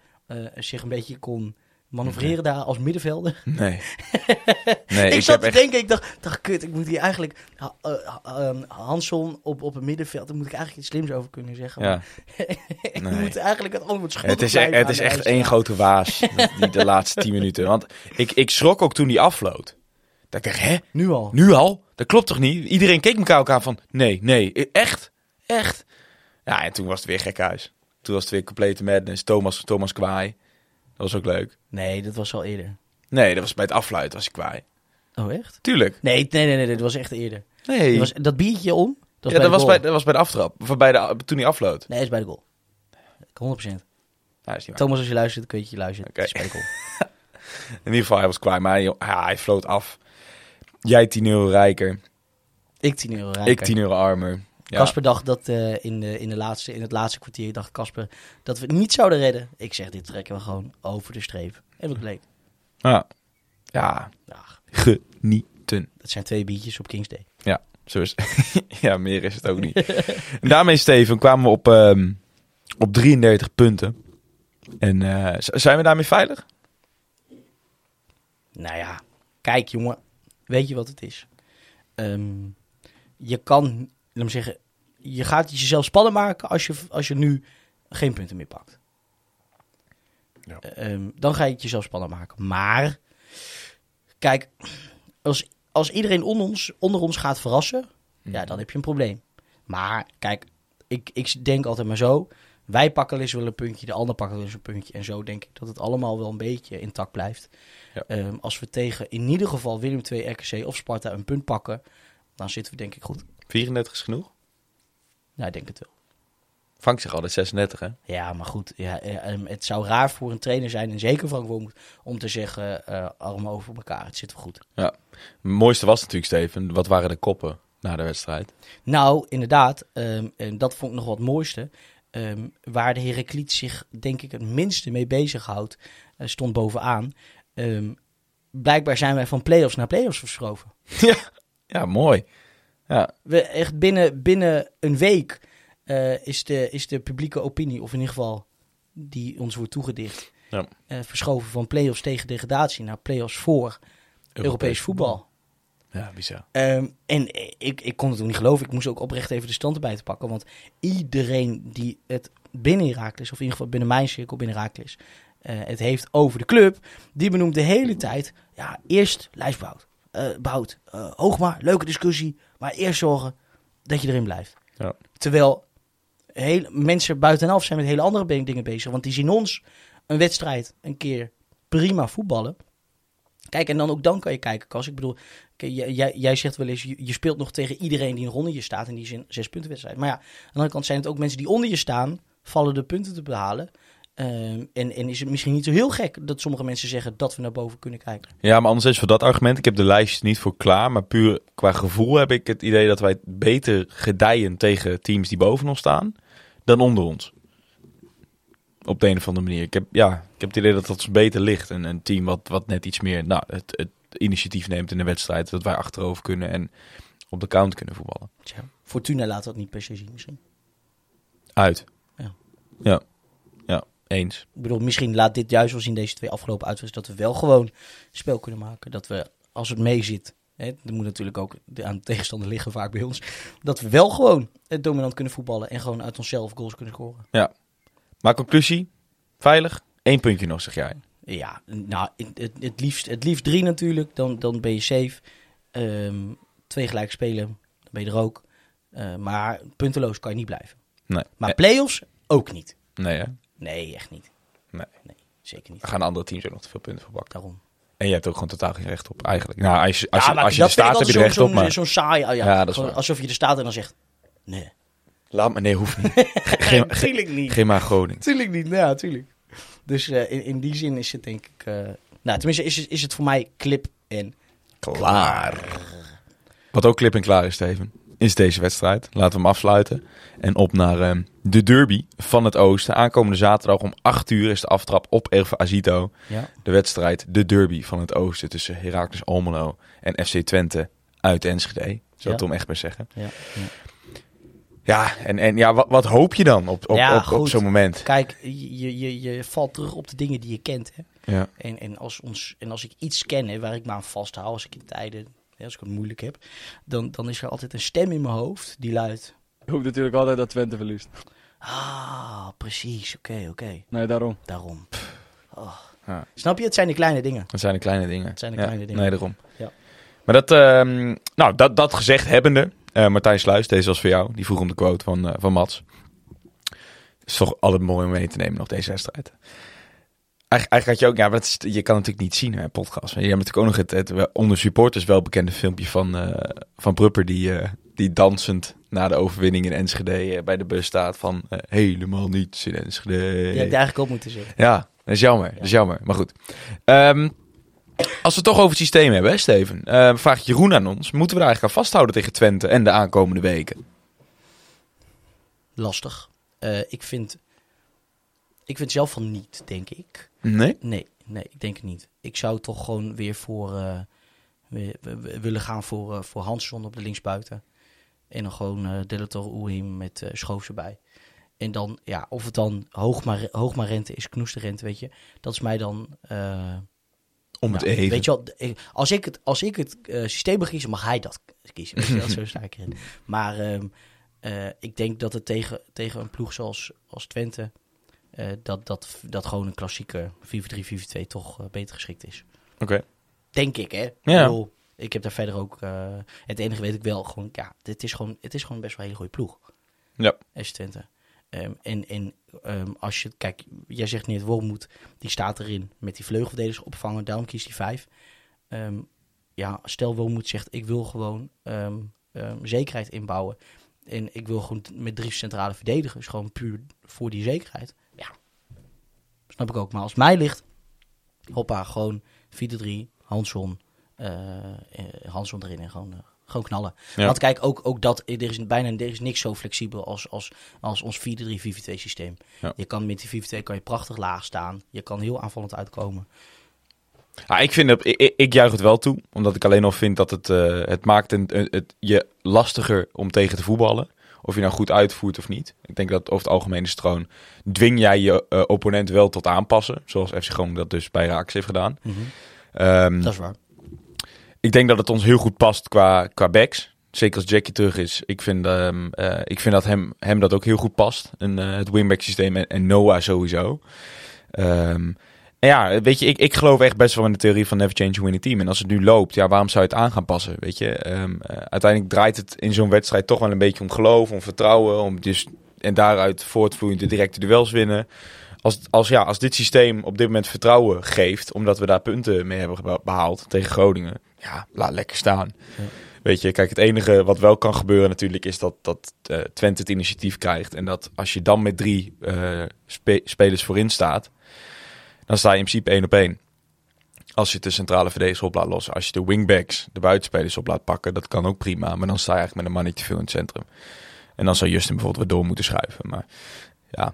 zich een beetje kon manoeuvreren daar als middenvelder? Nee. [laughs] nee, ik, zat te echt... denken, ik dacht, dacht, kut, ik moet hier eigenlijk eh, ehm, Hansson op, op het middenveld, daar moet ik eigenlijk iets slims over kunnen zeggen. Ja. [laughs] Ik Nee. moet eigenlijk het antwoord schuldig Het is, e- het is echt één grote waas, die de laatste tien minuten. Want ik, ik schrok ook toen die afloot. Dat ik dacht, hè? Nu al. Nu al? Dat klopt toch niet? Iedereen keek elkaar ook aan van, nee, nee, e- echt? Echt? Ja, en toen was het weer gek huis. Toen was het weer complete madness. Thomas, Thomas kwaai. Dat was ook leuk. Nee, dat was al eerder. Nee, dat was bij het afluiten was ik kwaai. Oh, echt? Tuurlijk. Nee, nee, nee, nee, dat was echt eerder. Nee. Dat, was, dat biertje om, dat, ja, dat, was bij, dat was bij de aftrap. Of bij de, toen hij afloot. Nee, dat is bij de goal. 100%. Nou, is niet waar. Thomas, als je luistert, kun je je luisteren. Oké. Goal. [laughs] In ieder geval, hij was kwaai. Maar hij, ja, hij floot af. Jij 10 euro rijker. Ik 10 euro rijker. Ik 10 euro armer. Ja. Casper dacht dat eh, in, de, in, de laatste, in het laatste kwartier dacht Casper dat we het niet zouden redden. Ik zeg, dit trekken we gewoon over de streep. En wat bleek? Ja. Ja, Ja, genieten. dat zijn twee biertjes op Kings Day. Ja, zo is [laughs] Ja, meer is het ook niet. en daarmee, Steven, kwamen we op, ehm, op 33 punten. En eh, zijn we daarmee veilig? Nou ja, kijk jongen, weet je wat het is? Ehm, je kan, laat me zeggen, je gaat jezelf spannend maken als je, als je nu geen punten meer pakt. Ja. Ehm, dan ga je het jezelf spannend maken. Maar, kijk, als, als iedereen onder ons, onder ons gaat verrassen, ja, dan heb je een probleem. Maar, kijk, ik, ik denk altijd maar zo. Wij pakken wel eens wel een puntje, de ander pakt wel eens een puntje. En zo denk ik dat het allemaal wel een beetje intact blijft. Ja. Ehm, als we tegen in ieder geval Willem II, RKC of Sparta een punt pakken, dan zitten we denk ik goed. 34 is genoeg? Ja, ik denk het wel. Vangt zich altijd 36, hè? Ja, maar goed. Ja, eh, ehm, het zou raar voor een trainer zijn, en zeker Frank Wormoed, om te zeggen, armen over elkaar, het zit wel goed. Het mooiste was natuurlijk, Steven, wat waren de koppen na de wedstrijd? Nou, inderdaad, ehm, en dat vond ik nog wat mooiste. Ehm, waar de Heracliet zich, denk ik, het minste mee bezighoudt, eh, stond bovenaan. Ehm, blijkbaar zijn wij van play-offs naar play-offs verschoven. [laughs] Ja, mooi. Ja, We, echt binnen, binnen een week eh, is, de, is de publieke opinie, of in ieder geval die ons wordt toegedicht, Ja. eh, verschoven van play-offs tegen degradatie naar play-offs voor Europees, voetbal. Ja, bizar. Ehm, en ik, ik kon het ook niet geloven. Ik moest ook oprecht even de stand erbij te pakken. Want iedereen die het binnen Herakles, of in ieder geval binnen mijn cirkel binnen Herakles, eh, het heeft over de club, die benoemt de hele tijd, ja, eerst lijstbout. eh bout, eh, Hoogma, leuke discussie, maar eerst zorgen dat je erin blijft. Ja. Terwijl heel, mensen buitenaf zijn met hele andere dingen bezig. Want die zien ons een wedstrijd een keer prima voetballen. Kijk, en dan ook dan kan je kijken, Kas. Ik bedoel, jij, jij- zegt wel eens, je, speelt nog tegen iedereen die nog onder je staat. En die een zes punten wedstrijd. Maar ja, aan de andere kant zijn het ook mensen die onder je staan, vallen de punten te behalen. Ehm, en, en is het misschien niet zo heel gek dat sommige mensen zeggen dat we naar boven kunnen kijken. Ja, maar anders is voor dat argument, ik heb de lijst niet voor klaar, maar puur qua gevoel heb ik het idee dat wij beter gedijen tegen teams die boven ons staan, dan onder ons. Op de een of andere manier. Ik heb, ja, ik heb het idee dat dat ons beter ligt. En een team wat, wat net iets meer nou, het, het initiatief neemt in de wedstrijd, dat wij achterover kunnen en op de count kunnen voetballen. Tja, Fortuna laat dat niet per se zien misschien. Uit. Ja. Ja. Ja, eens. Ik bedoel, misschien laat dit juist wel zien, deze twee afgelopen uitwedstrijden, dat we wel gewoon spel kunnen maken. Dat we, als het mee zit, hè, dat moet natuurlijk ook de- aan de tegenstander liggen vaak bij ons, dat we wel gewoon het dominant kunnen voetballen en gewoon uit onszelf goals kunnen scoren. Maar conclusie, veilig, één puntje nog, zeg jij. Ja, nou, het, het, liefst, het liefst drie natuurlijk, dan, dan ben je safe. Ehm, twee gelijk spelen, dan ben je er ook. Eh, maar punteloos kan je niet blijven. Nee. Maar Eh, play-offs ook niet. nee, hè? Nee, echt niet. Nee. Zeker niet. Dan gaan andere teams ook nog te veel punten verbakken. Daarom. En je hebt ook gewoon totaal geen recht op, eigenlijk. Nou, als je, als je, als je er staat, heb je er recht op, maar... Zo'n saai, oh ja, Ja, dat Gewoon alsof je er staat en dan zegt, nee. Laat me, nee, hoeft niet. [laughs] Geen, Tuurlijk niet. geen maar Groningen. Tuurlijk niet, ja, tuurlijk. Dus eh, in, in die zin is het denk ik... eh, nou, tenminste is, het- is het voor mij clip en Klaar. Wat ook klip en klaar is, Steven, is deze wedstrijd. Laten we hem afsluiten. En op naar ehm, de derby van het Oosten. Aankomende zaterdag om 8 uur is de aftrap op Erve Azito. Ja. De wedstrijd, de derby van het Oosten tussen Heracles Almelo en FC Twente uit Enschede. Zou Ja. Tom echt maar zeggen. Ja, ja. Ja, en, en ja, wat, wat hoop je dan op, op, Ja, op, op zo'n moment? Kijk, je, je, je valt terug op de dingen die je kent. Hè? Ja. En, en, als ons, en als ik iets ken hè, waar ik me aan vasthoud, als ik in tijden, hè, als ik het moeilijk heb, dan, dan is er altijd een stem in mijn hoofd die luidt. Je hoopt natuurlijk altijd dat Twente verliest. Ah, precies, oké, oké, Nee, daarom. daarom. Oh. Ja. Snap je? Het zijn de kleine dingen. Dat zijn de kleine dingen. Het zijn de Ja, kleine dingen. Nee, daarom. Ja. Maar dat, ehm, nou, dat, dat gezegd hebbende, Martijn Sluis, deze was voor jou. Die vroeg om de quote van, eh, van Mats. is toch altijd mooi om mee te nemen nog deze wedstrijd. Eigen- Eigenlijk had je ook, ja, maar dat is, je kan natuurlijk niet zien, hè, podcast. Maar je hebt natuurlijk ook nog het, het onder supporters wel bekende filmpje van, eh, van Prupper, die, eh, die dansend na de overwinning in Enschede eh, bij de bus staat van eh, helemaal niets in Enschede. Had ik eigenlijk op moeten zeggen. Ja, dat is jammer. Dat is jammer. Maar goed. Ehm, als we het toch over het systeem hebben, hè, Steven. Eh vraagt Jeroen aan ons. Moeten we daar eigenlijk aan vasthouden tegen Twente en de aankomende weken? Lastig. Eh, ik vind, ik vind zelf van niet, denk ik. Nee? Nee, nee, ik denk het niet. Ik zou toch gewoon weer voor eh, weer- willen gaan voor, voor Hansson op de linksbuiten. En dan gewoon eh Delator Oehim met eh Schoofs erbij. En dan, ja, of het dan Hoogma, Hoogma rente is, Knoester rente, weet je. Dat is mij dan... Om het nou, even. Weet je wel, als ik het, als ik het eh, systeem mag kiezen, mag hij dat kiezen. Weet je wel, [laughs] zo sta ik erin. Maar ehm, eh, ik denk dat het tegen, tegen een ploeg zoals als Twente... eh, dat, dat, dat gewoon een klassieke 4-3-4-2 toch beter geschikt is. Oké. Denk ik, hè? Ja. Ik, bedoel, ik heb daar verder ook... het enige weet ik wel, gewoon, ja, het is gewoon, het is gewoon best wel een hele goede ploeg. Ja. FC Twente. Ehm, en en ehm, als je, kijk, jij zegt net Wormoed, die staat erin met die vleugelverdedigers opvangen, daarom kiest hij vijf. Ehm, ja, stel Wormoed zegt, ik wil gewoon zekerheid inbouwen. en ik wil gewoon met drie centrale verdedigers, gewoon puur voor die zekerheid. Ja, snap ik ook. Maar als mij ligt, hoppa, gewoon 4-3, Hanson, eh eh, Hanson erin en gewoon, eh, gewoon knallen. Ja. Want kijk, ook, ook dat, er is bijna er is niks zo flexibel als, als, als ons 4-3-4-2 systeem. Ja. Je kan met die 4-2 kan je prachtig laag staan. Je kan heel aanvallend uitkomen. Ja, ik, vind ik, ik- juich het wel toe, omdat ik alleen nog vind dat het, eh, het maakt een, het, het je lastiger om tegen te voetballen. Of je nou goed uitvoert of niet. Ik denk dat over het algemeen is het gewoon, dwing jij je eh, opponent wel tot aanpassen. Zoals FC Groningen dat dus bij Raaks heeft gedaan. Ehm, Dat is waar. Ik denk dat het ons heel goed past qua, qua backs. Zeker als Jackie terug is. Ik vind, ehm, eh, ik vind dat hem, hem dat ook heel goed past. Een, eh, het wingback systeem en, en Noah sowieso. En ja, weet je, ik, ik geloof echt best wel in de theorie van never change a winning team. En als het nu loopt, ja, waarom zou je het aan gaan passen? Weet je, Ehm, eh, uiteindelijk draait het in zo'n wedstrijd toch wel een beetje om geloof, om vertrouwen. Om dus, en daaruit voortvloeiend de directe duels winnen. Als, als, ja, als dit systeem op dit moment vertrouwen geeft, omdat we daar punten mee hebben behaald tegen Groningen, ja, laat lekker staan. Weet je, kijk, het enige wat wel kan gebeuren natuurlijk is dat, dat eh, Twente het initiatief krijgt. En dat als je dan met drie eh, spe- spelers voorin staat, dan sta je in principe één op één. Als je de centrale verdedigers op laat lossen. Als je de wingbacks, de buitenspelers op laat pakken, dat kan ook prima. Maar dan sta je eigenlijk met een man niet te veel in het centrum. En dan zou Justin bijvoorbeeld weer door moeten schuiven. Maar ja,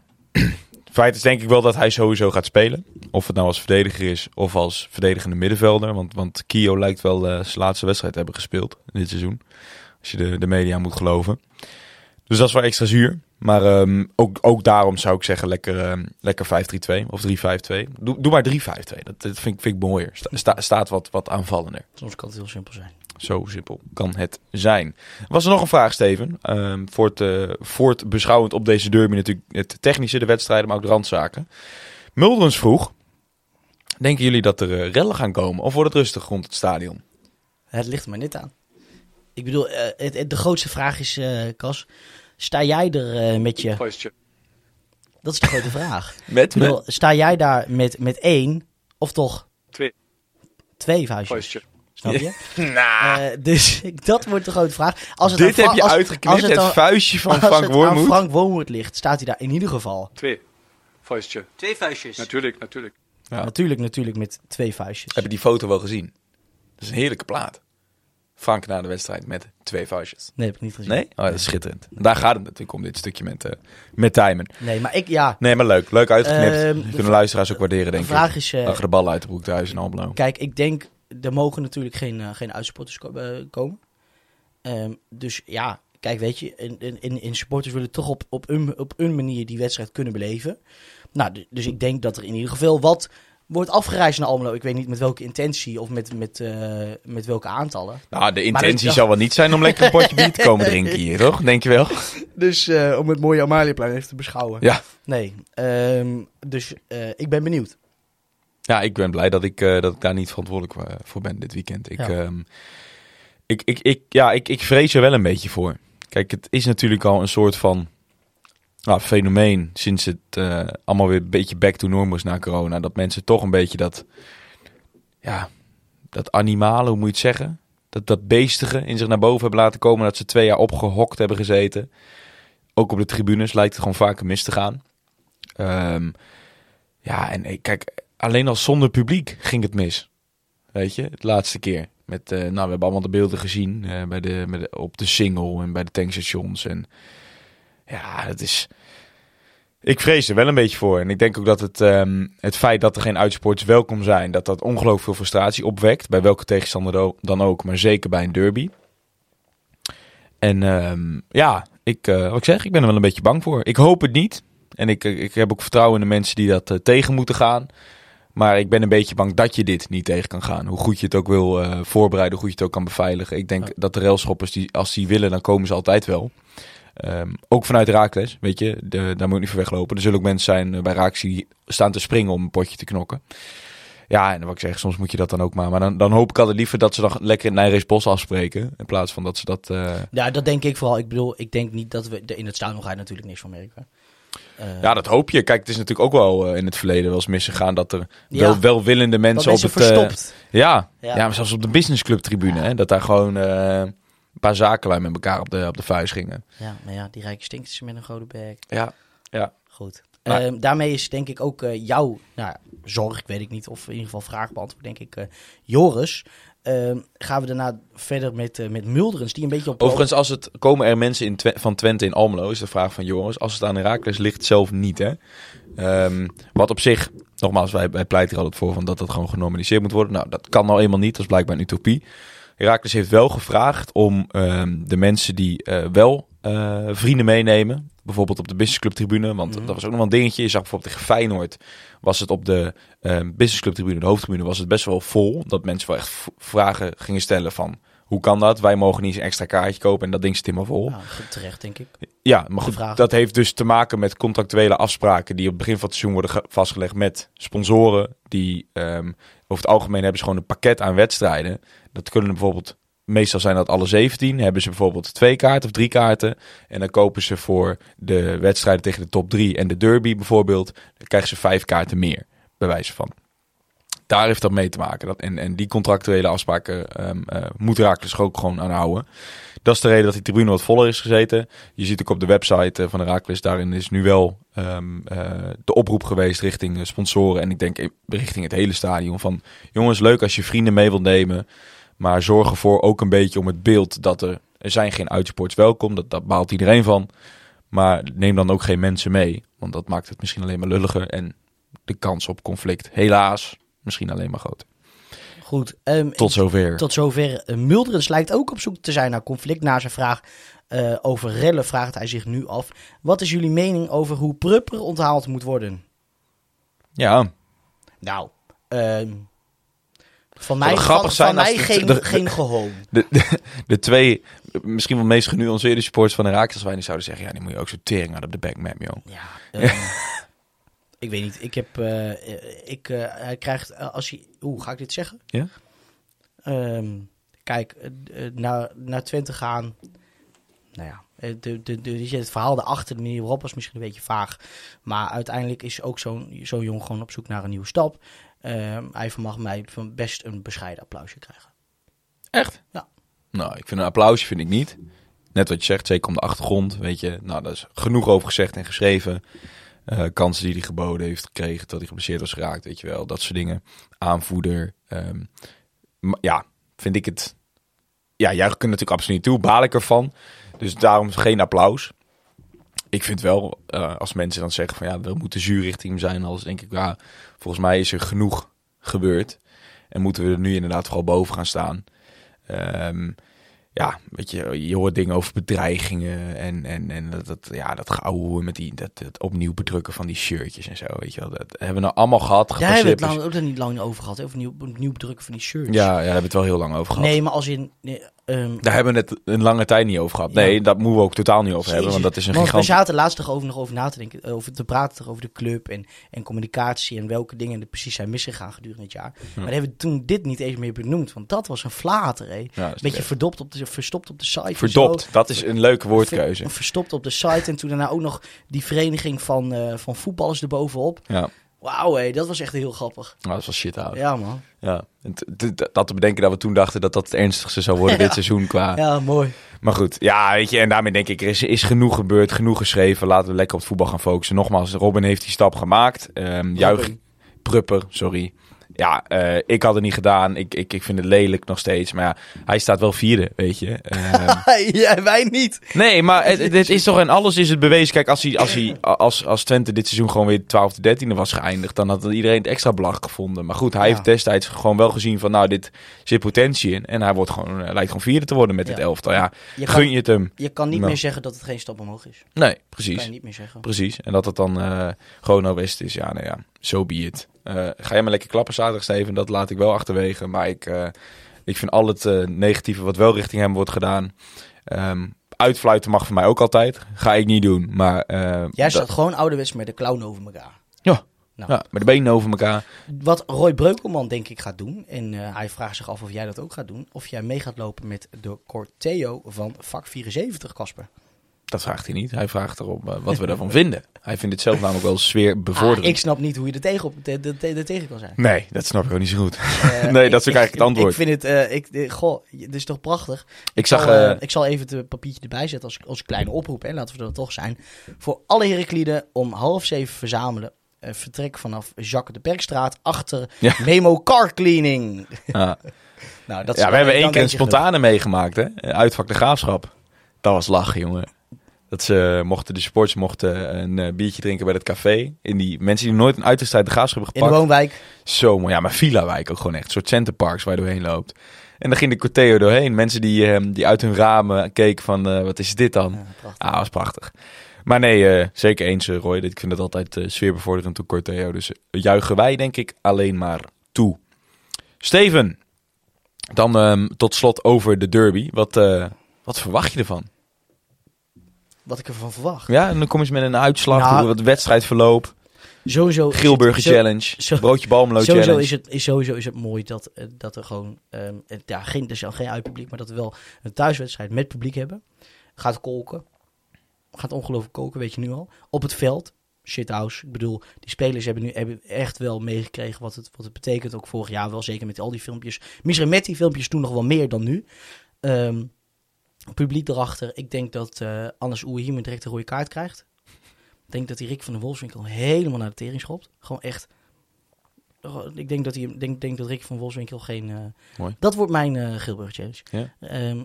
feit is denk ik wel dat hij sowieso gaat spelen. Of het nou als verdediger is of als verdedigende middenvelder. Want, want Kio lijkt wel eh, zijn laatste wedstrijd te hebben gespeeld dit seizoen. Als je de, de media moet geloven. Dus dat is wel extra zuur. Maar ehm, ook, ook daarom zou ik zeggen lekker, ehm, lekker 5-3-2 of 3-5-2. Doe, doe maar 3-5-2. Dat, dat vind, ik- vind ik mooier. Sta, sta- staat wat, wat aanvallender. Soms kan het heel simpel zijn. Zo simpel kan het zijn. Was er nog een vraag, Steven? Ehm voor het, eh, voortbeschouwend op deze derby natuurlijk het technische, de wedstrijden, maar ook de randzaken. Muldens vroeg, denken jullie dat er eh, rellen gaan komen of wordt het rustig rond het stadion? Het ligt er maar net aan. Ik bedoel, eh, het, het- de grootste vraag is, eh Cas, sta jij er eh, met je... Vuistje. Dat is de grote vraag. [laughs] Met? Bedoel, sta jij daar met, met één of toch Twee. twee vuistjes? Vuistje. Snap je? [laughs] Nou, Eh, dus [laughs] dat wordt de grote vraag. Als het dit heb je als- uitgeknipt, als het, vuistje van als Frank het aan Wormoed. Frank Wormoed ligt, staat hij daar in ieder geval. Twee. Vuistje. Twee vuistjes. Natuurlijk, natuurlijk. Ja. Natuurlijk, natuurlijk met twee vuistjes. Heb je die foto wel gezien? Dat is een heerlijke plaat. Frank na de wedstrijd met twee vuistjes. Nee, heb ik niet gezien. Nee? Oh, dat is schitterend. Daar gaat het natuurlijk om, dit stukje met, eh met Tijmen. Nee, maar ik, ja. Nee, maar leuk. Leuk uitgeknipt. Ehm, de kunnen luisteraars ook waarderen, De denk vraag ik. is, eh, Achter de ballen uit de broek thuis in Almelo. kijk, ik denk, er mogen natuurlijk geen, eh, geen uitsupporters ko- komen. Ehm, dus ja, kijk, weet je, in, in- in, supporters willen toch op, op, een, op een manier die wedstrijd kunnen beleven. Nou, dus ik denk dat er in ieder geval wat wordt afgereisd naar Almelo. Ik weet niet met welke intentie of met, met, eh, met welke aantallen. Nou, de intentie zal wel niet zijn om lekker een potje bier te komen [laughs] drinken hier, toch? Denk je wel? Dus eh, om het mooie Amaliaplein even te beschouwen. Ja. Nee, ehm, dus eh, ik ben benieuwd. Ja, ik ben blij dat ik, eh, dat ik daar niet verantwoordelijk voor ben dit weekend. Ik, Ja. ehm, ik, ik, ik, ja, ik, ik vrees er wel een beetje voor. Kijk, het is natuurlijk al een soort van nou, fenomeen sinds het eh, allemaal weer een beetje back to normal is na corona. Dat mensen toch een beetje dat, ja, dat animale, hoe moet je het zeggen? Dat, dat beestige in zich naar boven hebben laten komen. Dat ze twee jaar opgehokt hebben gezeten. Ook op de tribunes lijkt het gewoon vaker mis te gaan. Ehm, ja, en eh, kijk, alleen al zonder publiek ging het mis. Weet je, het laatste keer. Met, eh, nou, we hebben allemaal de beelden gezien bij de, bij de, op de single en bij de tankstations. En ja, het is. Ik vrees er wel een beetje voor. En ik denk ook dat het, ehm, het feit dat er geen uitsporters welkom zijn, dat dat ongelooflijk veel frustratie opwekt. Bij welke tegenstander dan ook, maar zeker bij een derby. En ehm, ja, ik, eh, wat ik zeg, ik ben er wel een beetje bang voor. Ik hoop het niet. En ik, ik heb ook vertrouwen in de mensen die dat eh, tegen moeten gaan. Maar ik ben een beetje bang dat je dit niet tegen kan gaan. Hoe goed je het ook wil eh, voorbereiden, hoe goed je het ook kan beveiligen. Ik denk Ja. dat de railschoppers, die, als die willen, dan komen ze altijd wel. Ehm, ook vanuit Raakles, weet je, de, daar moet je niet voor weglopen. Er zullen ook mensen zijn eh, bij Raakles die staan te springen om een potje te knokken. Ja, en wat ik zeg, soms moet je dat dan ook maar. Maar dan, dan hoop ik altijd liever dat ze dan lekker in Nijrees Bos afspreken. In plaats van dat ze dat... eh, Ja, dat denk ik vooral. Ik bedoel, ik denk niet dat we... In het stadion ga je natuurlijk niks van merken. Eh, Ja, dat hoop je. Kijk, het is natuurlijk ook wel in het verleden wel eens misgegaan dat er Ja. wel welwillende mensen op het... verstopt. ja. Ja. Ja. maar zelfs op de businessclub tribune. Hè, dat daar gewoon... een paar zakenlui met elkaar op de, op de vuist gingen. Ja, maar ja, die rijke stinkers met een grote bek. Ja, ja. Goed. Maar- Ehm, daarmee is denk ik ook eh, jouw nou, zorg, ik weet ik niet, of in ieder geval vraag beantwoord, denk ik. eh, Joris, Ehm, gaan we daarna verder met, eh, met Mulderens, die een beetje op... Overigens, als het, komen er mensen in Twe- van Twente in Almelo, is de vraag van Joris. Als het aan Herakles ligt, zelf niet, hè. Ehm, wat op zich, nogmaals, wij, wij pleiten er altijd voor van dat dat gewoon genormaliseerd moet worden. Nou, dat kan nou eenmaal niet, dat is blijkbaar een utopie. Herakles heeft wel gevraagd om ehm, de mensen die eh, wel eh, vrienden meenemen, bijvoorbeeld op de businessclub tribune, want Mhm. dat was ook nog wel een dingetje. Je zag bijvoorbeeld tegen Feyenoord, was het op de ehm businessclub tribune, de hoofdtribune, was het best wel vol. Dat mensen wel echt vragen gingen stellen van, hoe kan dat? Wij mogen niet eens een extra kaartje kopen en dat ding zit helemaal vol. Nou, terecht, denk ik. Ja, maar goed, dat heeft dus te maken met contractuele afspraken die op het begin van het seizoen worden ge- vastgelegd met sponsoren. Die ehm, over het algemeen hebben ze gewoon een pakket aan wedstrijden. Dat kunnen bijvoorbeeld, meestal zijn dat alle 17, hebben ze bijvoorbeeld twee kaarten of drie kaarten. En dan kopen ze voor de wedstrijden tegen de top 3 en de derby bijvoorbeeld, dan krijgen ze vijf kaarten meer, bij wijze van. Daar heeft dat mee te maken. Dat, en, en die contractuele afspraken ehm eh, moet Raakles ook gewoon aan houden. Dat is de reden dat die tribune wat voller is gezeten. Je ziet ook op de website eh, van de Raakles, daarin is nu wel ehm, eh, de oproep geweest richting sponsoren. En ik denk richting het hele stadion van... Jongens, leuk als je vrienden mee wilt nemen. Maar zorg ervoor ook een beetje om het beeld dat er... Er zijn geen uitsports welkom, dat, dat baalt iedereen van. Maar neem dan ook geen mensen mee. Want dat maakt het misschien alleen maar lulliger. En de kans op conflict, helaas, misschien alleen maar groter. Goed. ehm, Tot zover. Tot zover. Eh, Mulderens lijkt ook op zoek te zijn naar conflict. Na zijn vraag eh, over rellen vraagt hij zich nu af. Wat is jullie mening over hoe Prupper onthaald moet worden? Ja, Nou, ehm, van mij, van, zijn van mij geen, de- geen gehoon. de, de, de twee misschien wel meest genuanceerde supporters van Herakles wij zouden zeggen, ja, die moet je ook zo tering uit op de back map, joh. Ja, ehm, [laughs] ik weet niet. Ik heb, eh, ik, eh, hij krijgt, eh, als hij, hoe ga ik dit zeggen? Ja? Ehm, kijk, naar, naar Twente gaan, nou ja, de, de, de, het verhaal daarachter, de manier waarop was misschien een beetje vaag. Maar uiteindelijk is ook zo'n zo'n jong gewoon op zoek naar een nieuwe stap. Ehm, hij mag mij van best een bescheiden applausje krijgen. Echt? Ja. Nou, ik vind een applausje vind ik niet. Net wat je zegt, zeker om de achtergrond, weet je. Nou, daar is genoeg over gezegd en geschreven. Eh, kansen die hij geboden heeft gekregen, dat hij geblesseerd was geraakt, weet je wel. Dat soort dingen. Aanvoerder. maar ja, vind ik het... Ja, jij kunt natuurlijk absoluut niet toe. Baal ik ervan. Dus daarom geen applaus. Ik vind wel, eh, als mensen dan zeggen van ja, we moeten zuur richting hem zijn, als denk ik, ja, volgens mij is er genoeg gebeurd. En moeten we er nu inderdaad vooral boven gaan staan. Ehm, ja, weet je, je hoort dingen over bedreigingen en, en, en dat, dat, ja, dat geouwe met die, dat, dat opnieuw bedrukken van die shirtjes en zo, weet je wel. Dat hebben we nou allemaal gehad. Daar hebben we het lang, ook er niet lang over gehad, hè, over nieuw, nieuw bedrukken van die shirts. Ja, ja, daar hebben we het wel heel lang over gehad. Nee, maar als in... Nee, ehm, Daar hebben we het een lange tijd niet over gehad. Ja. Nee, dat moeten we ook totaal niet over hebben, want dat is een gigant... We zaten laatst toch over, nog over na te denken, eh, over te praten over de club en, en communicatie en welke dingen er precies zijn misgegaan gedurende het jaar. Maar dan hebben we toen dit niet eens meer benoemd, want dat was een flater, hè. Ja, dat is Beetje verdopt op de, verstopt op de site. Verdopt, dat is een leuke woordkeuze. Ver- Verstopt op de site en toen daarna ook nog die vereniging van, eh, van voetballers erbovenop. Ja, Wauw, hé, dat was echt heel grappig. nou, dat was shit hoor. Ja, man. Ja. Dat te bedenken dat we toen dachten dat dat het ernstigste zou worden [laughs] dit seizoen qua... Ja, mooi. Maar goed, ja, weet je, en daarmee denk ik, er is, is genoeg gebeurd, genoeg geschreven. Laten we lekker op het voetbal gaan focussen. Nogmaals, Robin heeft die stap gemaakt. Ehm juich. Prupper, sorry. Ja, eh, ik had het niet gedaan. Ik, ik, ik vind het lelijk nog steeds. Maar ja, hij staat wel vierde, weet je. [laughs] Ehm, ja, wij niet. nee, maar het, is toch en alles is het bewezen. Kijk, als, hij, als, hij, als, als Twente dit seizoen gewoon weer 12e, 13e was geëindigd, dan had iedereen het extra belachelijk gevonden. Maar goed, hij Ja. heeft destijds gewoon wel gezien van, nou, dit zit potentie in. En hij wordt gewoon, eh, lijkt gewoon vierde te worden met Ja. dit elftal. Ja, Je gun kan, je het hem? je kan niet Nou. meer zeggen dat het geen stap omhoog is. Nee, Dat precies. kan je niet meer zeggen. Precies. En dat het dan eh gewoon nou best is. Ja, nou ja, zo be it. Eh, ga jij maar lekker klappen zaterdag, Steven. Dat laat ik wel achterwege. Maar ik, eh, ik vind al het eh, negatieve wat wel richting hem wordt gedaan. Ehm, uitfluiten mag voor mij ook altijd. Ga ik niet doen. Maar eh, Jij staat gewoon ouderwets met de clown over elkaar. Ja. Nou. ja, met de benen over elkaar. Wat Roy Breukelman denk ik gaat doen, en eh, hij vraagt zich af of jij dat ook gaat doen, of jij mee gaat lopen met de Corteo van vak 74, Casper. Dat vraagt hij niet. Hij vraagt erom eh, wat we ervan vinden. Hij vindt het zelf namelijk wel sfeer Ah, bevorderend. ik snap niet hoe je er tegen, op, de, de, de- tegen kan zijn. Nee, dat snap ik ook niet zo goed. Eh, [laughs] Nee, dat is ik- eigenlijk het antwoord. Ik vind het, eh, ik, goh, dit is toch prachtig. Ik zag... zal, ik zal even het papiertje erbij zetten als, als kleine oproep. Hè, laten we er toch zijn. Voor alle Herakliden om half zeven verzamelen. Vertrek vanaf Jacques de Perkstraat achter Ja. Memo Car Cleaning. ah. [laughs] Nou, dat ja, we hebben één keer een genoeg. spontane meegemaakt, hè? Uitvak de Graafschap. Dat was lachen, jongen. Dat ze mochten, de sports mochten een eh, biertje drinken bij het café. In die mensen die nooit een uitwedstrijd de Graafschap hebben In de gepakt. woonwijk. Zo mooi. Ja, maar Villa-wijk ook gewoon echt. Een soort centerparks waar je doorheen loopt. En dan ging de corteo doorheen. Mensen die, eh, die uit hun ramen keken van, eh, wat is dit dan? Ja. Ah, was prachtig. Maar nee, zeker eens Roy. Ik vind het altijd sfeerbevorderend toe corteo. Dus juichen wij denk ik alleen maar toe. Steven, dan ehm, tot slot over de derby. Wat, wat verwacht je ervan? Wat ik ervan verwacht. Ja, en dan kom je met een uitslag, Nou, hoe het wedstrijdverloop, Sowieso. het- zo- Challenge, zo- broodje balmelo Sowieso challenge. is, het, is, sowieso is het mooi dat, eh, dat er gewoon, het- ja, geen, dus geen uitpubliek, maar dat we wel een thuiswedstrijd met publiek hebben. Gaat kolken. Gaat ongelooflijk koken, weet je nu al. Op het veld, shithouse. Ik bedoel, die spelers hebben nu hebben echt wel meegekregen wat het, wat het betekent. Ook vorig jaar wel, zeker met al die filmpjes. Misschien met die filmpjes toen nog wel meer dan nu. Ehm, publiek erachter. Ik denk dat eh Anders Oehim direct een rode kaart krijgt. Ik denk dat die Rick van de Wolfswinkel helemaal naar de tering schopt. Gewoon echt. Ik denk dat, hij, denk, denk dat Rick van Wolfswinkel geen... eh, Mooi. Dat wordt mijn eh Gilburg Challenge. Ja. Ehm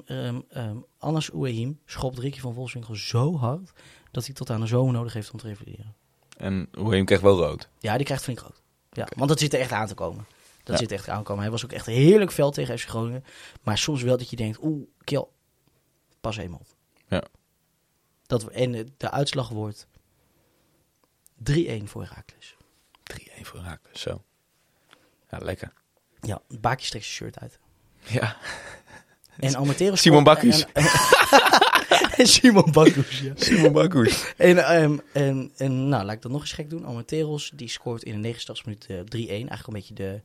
ehm Anders Oehim schopt Ricky van Wolfswinkel zo hard... dat hij tot aan de zomer nodig heeft om te revalideren. En hoe hem krijgt wel rood. Ja, die krijgt flink rood. Ja, Want dat zit er echt aan te komen. Dat Ja. zit er echt aan te komen. Hij was ook echt heerlijk veld tegen FC Groningen. Maar soms wel dat je denkt... Oeh, kill. Pas op. Ja. Dat, en eh, de uitslag wordt 3-1 voor Herakles. 3-1 voor Raken. Zo. Ja, lekker. Ja, Baakje trekt zijn shirt uit. Ja. [laughs] En Amatero [laughs] Simon Bakkus. [laughs] Simon Bakkus, ja. Simon Bakoes. En, ehm, en, en nou, laat ik dat nog eens gek doen. Amateros, die scoort in de 89 minuut eh, 3-1. Eigenlijk een beetje de,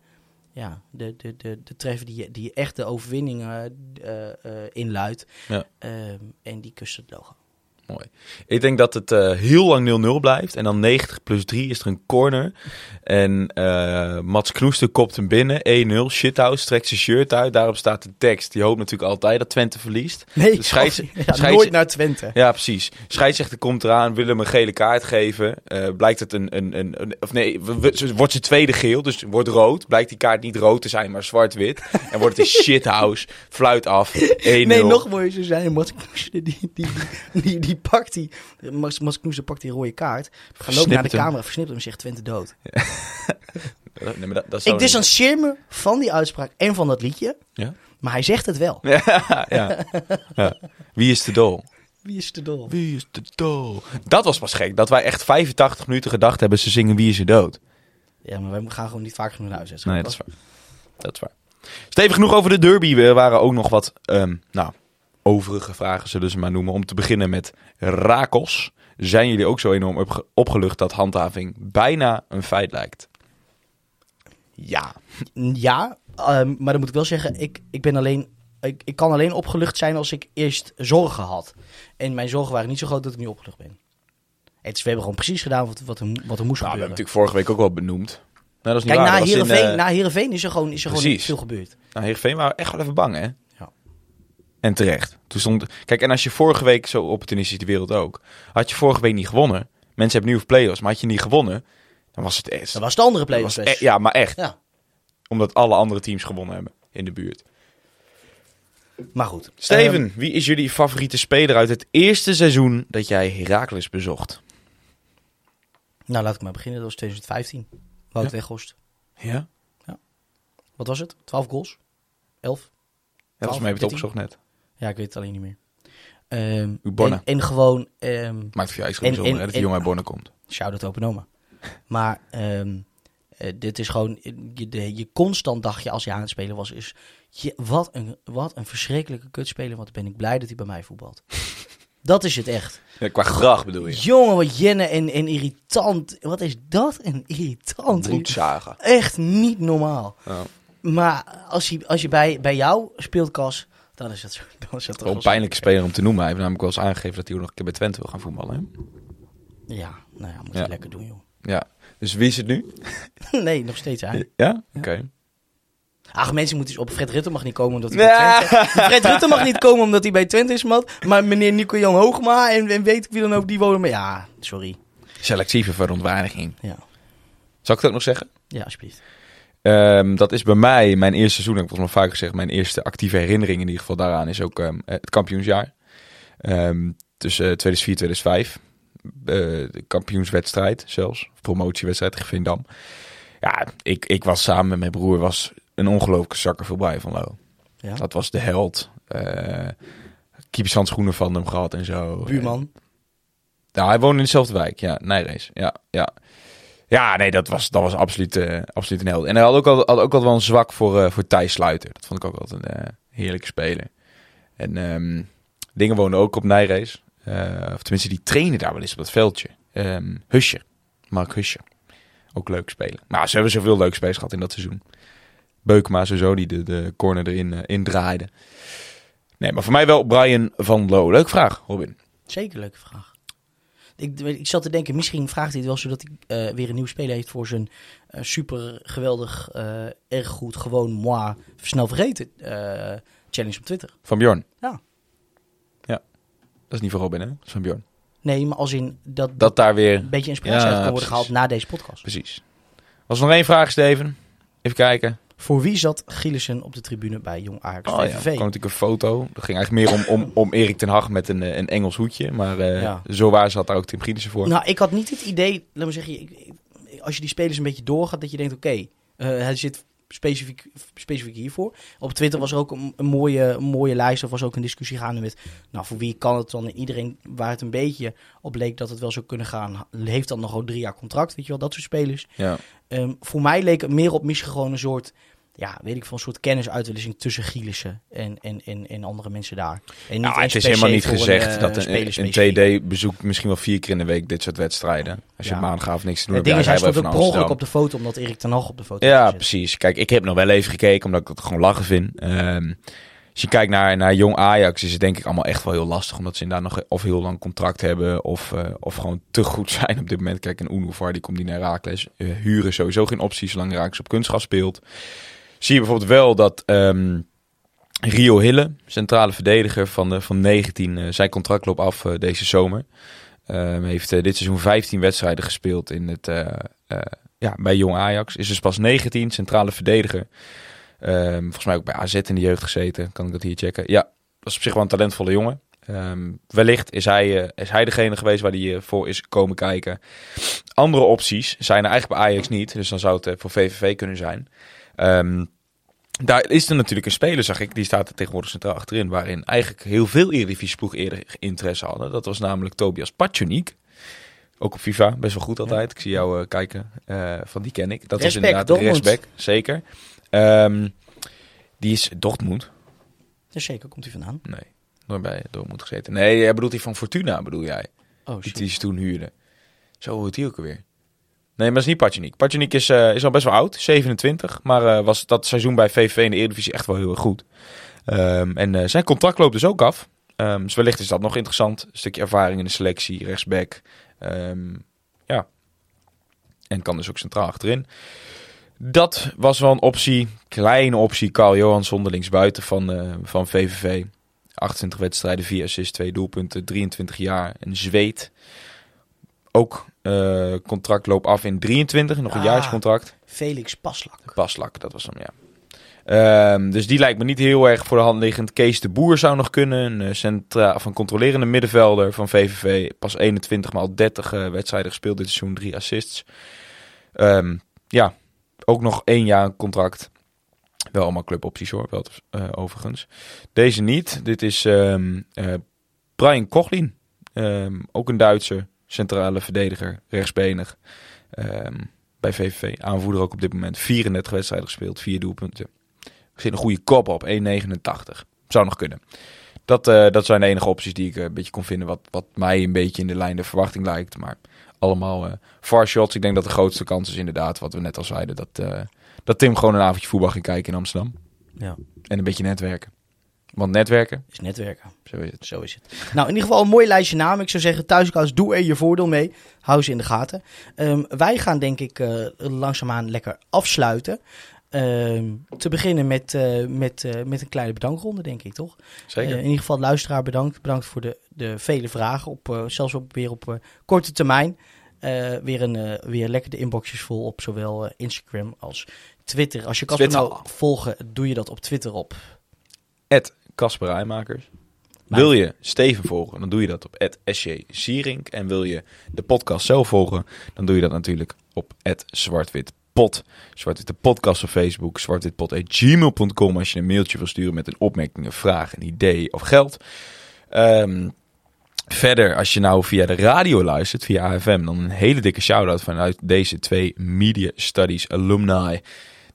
ja, de, de, de, de treffer die, je- die echt de overwinning eh, eh, inluidt. Ja. Ehm, en die kust het logo. Mooi. Ik denk dat het eh, heel lang 0-0 blijft. En dan 90 plus 3 is er een corner. En eh, Mats Knoester kopt hem binnen. 1-0. Shithouse trekt zijn shirt uit. Daarop staat de tekst. Die hoopt natuurlijk altijd dat Twente verliest. Nee, scheids- [laughs] ja, scheids- nooit naar Twente. Ja, precies. Scheidsrechter komt eraan, wil hem een gele kaart geven. Eh, blijkt het een, een, een, een- Of nee, wordt zijn tweede geel, dus wordt rood. Blijkt die kaart niet rood te zijn, maar zwart-wit. En wordt het een shithouse. Fluit af. 1-0. [laughs] Nee, nog mooier zou zijn. Mats Knoester, die, die, die, die, die pakt die... Mats Knoester pakt die rode kaart. Gaat lopen naar de camera, versnipt hem en zegt Twente dood. [laughs] Nee, maar dat, dat Ik distancieer me van die uitspraak en van dat liedje. Ja? Maar hij zegt het wel. [laughs] ja, ja. ja. Wie is de dol? Wie is de dol? Wie is de dol? Dat was pas gek. Dat wij echt 85 minuten gedacht hebben ze zingen Wie is er dood. Ja, maar wij gaan gewoon niet vaak genoeg naar huis. hè. Nee, dat is waar. Dat is waar. Stevig genoeg over de derby. Er waren ook nog wat, ehm, nou, overige vragen zullen ze maar noemen. Om te beginnen met Rakos. Zijn jullie ook zo enorm opge- opgelucht dat handhaving bijna een feit lijkt? Ja. Ja, ehm, maar dan moet ik wel zeggen, ik, ik ben alleen... Ik, ik kan alleen opgelucht zijn als ik eerst zorgen had. En mijn zorgen waren niet zo groot dat ik nu opgelucht ben. Het is, we hebben gewoon precies gedaan wat, wat, er, wat er moest Nou, we hebben gebeuren. natuurlijk vorige week ook wel benoemd. Nou, dat is niet Kijk, waar. na in, eh, na Heerenveen is er gewoon, is er gewoon veel gebeurd. Nou, Heerenveen waren we echt wel even bang, hè? Ja. En terecht. Toen stond... Kijk, en als je vorige week, zo opportunistisch de wereld ook, had je vorige week niet gewonnen. Mensen hebben nu over play-offs, maar had je niet gewonnen, dan was het echt... Dat was de andere play-offs was e- ja, maar echt. Ja. Omdat alle andere teams gewonnen hebben in de buurt. Maar goed. Steven, Ehm, wie is jullie favoriete speler uit het eerste seizoen dat jij Heracles bezocht? nou, laat ik maar beginnen. Dat was 2015. Wout Weghorst. Ja? Wat was het? 12 goals? 11? Ja, volgens mij heb je het 13? opgezocht net. Ja, ik weet het alleen niet meer. Bonne. En, en gewoon... ehm Maakt voor jou extra En- en- dat die en- jongen uit Borne komt. Shout-out Open Oma. Maar ehm, eh, dit is gewoon... Je, de, je constant dacht je als hij aan het spelen was... Is, je, wat, een, wat een verschrikkelijke kutspeler. Wat ben ik blij dat hij bij mij voetbalt. [laughs] dat is het echt. Ja, qua gedrag bedoel je? Jongen, wat jenne en, en irritant. Wat is dat een irritant. Bloedzagen. Echt niet normaal. Ja. Maar als je, als je bij, bij jou speelt, Cas, Dan is het zo. [laughs] Dan is een wel pijnlijke speler om te noemen. Hij heeft namelijk wel eens aangegeven dat hij ook nog een keer bij Twente wil gaan voetballen. Hè? Ja, nou ja, moet Ja. je lekker doen, joh. [laughs] Ja. Dus wie is het nu? [laughs] nee, nog steeds hij. Ja? Oké. Ach, mensen moeten eens op. Fred Rutte mag niet komen omdat hij Ja. bij Twente... Fred Rutte mag niet komen omdat hij bij Twente is, man. Maar meneer Nico-Jan Hoogma en, en weet ik wie dan ook, die wonen... Maar ja, sorry. Selectieve verontwaardiging. Ja, Zal ik ook nog zeggen? ja alsjeblieft. Ehm, dat is bij mij mijn eerste seizoen, heb ik volgens mij vaak gezegd, mijn eerste actieve herinnering in ieder geval daaraan is ook ehm, het kampioensjaar. Ehm, tussen 2004 2005. Eh, de kampioenswedstrijd zelfs, promotiewedstrijd tegen Veendam. Ja, ik, ik was samen met mijn broer was een ongelooflijke zakker voor Brian van Loo. Ja. Dat was de held. Eh keepershandschoenen van hem gehad en zo. Buurman. Ja, hij woonde in dezelfde wijk. Ja, Nijrees. Ja, ja. Ja, nee, dat was, dat was absoluut, eh, absoluut een held. En hij had ook, al, had ook altijd wel een zwak voor, eh, voor Thijs Sluiter. Dat vond ik ook altijd een eh, heerlijke speler. En ehm, dingen woonden ook op Nijrees. Of tenminste, die trainen daar wel eens op dat veldje. Ehm Husje. Mark Husje. Ook leuk spelen. Maar ze hebben zoveel leuke spelers gehad in dat seizoen. Beukema sowieso, die de, de corner erin uh, indraaide. Nee, maar voor mij wel Brian van Loo. Leuke vraag, Robin. Zeker leuke vraag. Ik, ik zat te denken, misschien vraagt hij het wel zodat hij uh, weer een nieuw speler heeft voor zijn uh, super geweldig, uh, erg goed, gewoon moi, snel vergeten challenge op Twitter. Van Bjorn? Ja. Ja. Dat is niet van Robin, hè? Dat is van Bjorn. Nee, maar als in dat, dat daar weer een beetje inspiratie ja, uit kan worden gehaald na deze podcast. Precies. Was er nog één vraag, Steven? Even kijken. Voor wie zat Gielissen op de tribune bij Jong Ajax oh, VVV? Ja. Kwam natuurlijk een foto. Dat ging eigenlijk meer om, om, om Erik ten Hag met een, een Engels hoedje. Maar uh, ja. zo waar zat daar ook Tim Gielissen voor. Nou, ik had niet het idee, laat me zeggen, als je die spelers een beetje doorgaat, dat je denkt, oké, okay, uh, hij zit specifiek, specifiek hiervoor. Op Twitter was er ook een, een, mooie, een mooie lijst, of was ook een discussie gaande met, nou, voor wie kan het dan? En iedereen waar het een beetje op leek dat het wel zou kunnen gaan, heeft dan nog drie jaar contract, weet je wel, dat soort spelers. Ja. Um, voor mij leek het meer op misschien gewoon een soort ja, weet ik van een soort kennisuitwisseling tussen Gielissen en, en, en, en andere mensen daar. En nou, het is helemaal niet gezegd een, dat een, een TD bezoekt misschien wel vier keer in de week dit soort wedstrijden. Als je Ja. maandagavond niks te doen Het hebt. ding is, ja, hij stond wel ook per op de foto, omdat Erik ten Hag op de foto Ja, precies. Kijk, ik heb nog wel even gekeken, omdat ik het gewoon lachen vind. Ehm, als je kijkt naar, naar jong Ajax, is het denk ik allemaal echt wel heel lastig. Omdat ze inderdaad nog of heel lang contract hebben, of, eh, of gewoon te goed [laughs] zijn op dit moment. Kijk, een Unuvar, die komt niet naar Raakles. huren is sowieso geen optie, zolang Raakles op kunstgas speelt. Zie je bijvoorbeeld wel dat ehm, Rio Hille, centrale verdediger van, de, van 19, eh, zijn contract loopt af eh, deze zomer. Ehm, heeft eh, dit seizoen 15 wedstrijden gespeeld in het, ja, bij Jong Ajax. Is dus pas 19, centrale verdediger. Ehm, volgens mij ook bij AZ in de jeugd gezeten. Kan ik dat hier checken? Ja, dat is op zich wel een talentvolle jongen. Wellicht is hij, is hij degene geweest waar hij voor is komen kijken. Andere opties zijn er eigenlijk bij Ajax niet. Dus dan zou het voor VVV kunnen zijn. Daar is er natuurlijk een speler, zag ik. Die staat er tegenwoordig centraal achterin. Waarin eigenlijk heel veel Eredivisie-ploeg eerder interesse hadden. Dat was namelijk Tobias Patjonik. Ook op FIFA, best wel goed altijd. Ik zie jou eh, kijken. eh, van die ken ik. Dat is inderdaad de rechtsback, zeker. Ehm, die is Dortmund. Ja, zeker, komt hij vandaan. Nee, nooit bij Dortmund gezeten. Nee, jij bedoelt die van Fortuna, bedoel jij? Oh, Die, shit. die ze toen huurde. Zo hoort die ook alweer. Nee, maar dat is niet Patjenik. Patjenik is, eh, is al best wel oud, 27. Maar eh, was dat seizoen bij VVV in de Eredivisie echt wel heel erg goed. Ehm, en eh, zijn contract loopt dus ook af. Ehm, dus wellicht is dat nog interessant. Een stukje ervaring in de selectie, rechtsback. Ehm, ja. En kan dus ook centraal achterin. Dat was wel een optie. Kleine optie. Carl Johansson, linksbuiten van, van VVV. 28 wedstrijden, 4 assists, 2 doelpunten, 23 jaar. Een zweet. Ook eh, contract loopt af in 23, nog een Ah. jaarscontract. Felix Paslak. Paslak, dat was hem, ja. Ehm, dus die lijkt me niet heel erg voor de hand liggend. Kees de Boer zou nog kunnen. Een eh, centra van controlerende middenvelder van VVV. Pas 21 maal 30 eh, wedstrijden gespeeld dit seizoen. Drie assists. Ehm, ja, ook nog één jaar een contract. Wel allemaal clubopties hoor, wel eh, overigens. Deze niet. Dit is ehm, eh, Brian Kochlin. Ook een Duitser. Centrale verdediger. Rechtsbenig. Ehm, bij VVV. Aanvoerder ook op dit moment. 34 wedstrijden gespeeld. Vier doelpunten. Er zit een goede kop op. 1,89. Zou nog kunnen. Dat, eh, dat zijn de enige opties die ik eh, een beetje kon vinden. Wat, wat mij een beetje in de lijn der verwachting lijkt. Maar allemaal eh far shots. Ik denk dat de grootste kans is inderdaad, wat we net al zeiden. Dat, dat Tim gewoon een avondje voetbal ging kijken in Amsterdam. Ja. En een beetje netwerken. Want netwerken, is netwerken. zo is het. Zo is het. Nou, in ieder geval een mooi lijstje namen. Ik zou zeggen, thuiskous, doe er je voordeel mee. Hou ze in de gaten. Ehm, wij gaan denk ik eh, langzaamaan lekker afsluiten. Ehm, te beginnen met, eh, met, eh, met een kleine bedankronde, denk ik, toch? Zeker. In ieder geval, luisteraar bedankt. Bedankt voor de, de vele vragen, op, zelfs op, weer op korte termijn. Weer, een, weer lekker de inboxjes vol op zowel Instagram als Twitter. Als je Casper Twitter. nou volgen, doe je dat op Twitter op. Casper Rijmakers. Wil je Steven volgen, dan doe je dat op SJ Sierink. En wil je de podcast zelf volgen, dan doe je dat natuurlijk op zwartwitpot. Zwartwit de podcast op Facebook, zwartwitpot.gmail.com als je een mailtje wil sturen met een opmerking, een vraag, een idee of geld. Ehm, verder, als je nou via de radio luistert, via AFM, dan een hele dikke shout-out vanuit deze twee Media Studies alumni.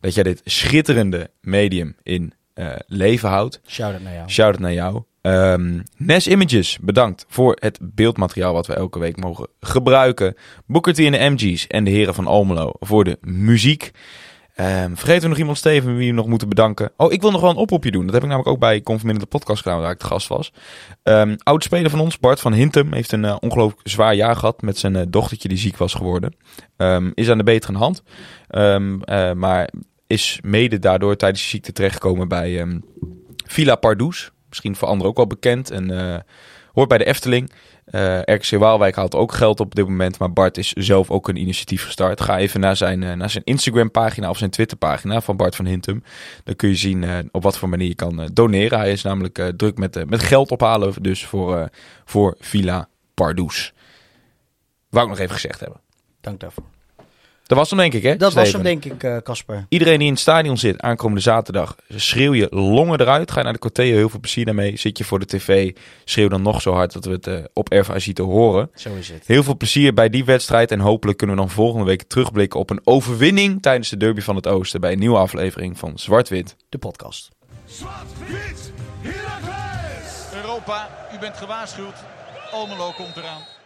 Dat jij dit schitterende medium in eh, leven houdt. Shout-out naar jou. Shout-out naar jou. Ehm Nes Images, bedankt voor het beeldmateriaal wat we elke week mogen gebruiken. Booker T en de MG's en de heren van Almelo voor de muziek. Ehm vergeten we nog iemand, Steven, wie we nog moeten bedanken? Oh, ik wil nog wel een oproepje doen. Dat heb ik namelijk ook bij Conforminder de podcast gedaan, waar ik de gast was. Ehm oud speler van ons, Bart van Hintem, heeft een eh, ongelooflijk zwaar jaar gehad met zijn eh, dochtertje die ziek was geworden. Is aan de betere hand. Maar is mede daardoor tijdens de ziekte terechtgekomen bij ehm, Villa Pardoes. Misschien voor anderen ook wel bekend. En eh, hoort bij de Efteling. Eh, RKC Waalwijk haalt ook geld op dit moment. Maar Bart is zelf ook een initiatief gestart. Ga even naar zijn, eh, naar zijn Instagram pagina of zijn Twitter pagina van Bart van Hintem. Dan kun je zien op wat voor manier je kan doneren. Hij is namelijk druk met, met geld ophalen. Dus voor, voor Villa Pardoes. Wou ik nog even gezegd hebben. Dank daarvoor. Dat was hem denk ik hè? Dat was hem denk ik, eh, Casper. Iedereen die in het stadion zit aankomende zaterdag, schreeuw je longen eruit. Ga je naar de Corteo, heel veel plezier daarmee. Zit je voor de tv, schreeuw dan nog zo hard dat we het eh, op zien te horen. Zo is het. Heel veel plezier bij die wedstrijd en hopelijk kunnen we dan volgende week terugblikken op een overwinning tijdens de Derby van het Oosten bij een nieuwe aflevering van Zwart-Wit. De podcast. Zwart-wit! Europa, u bent gewaarschuwd. Almelo komt eraan.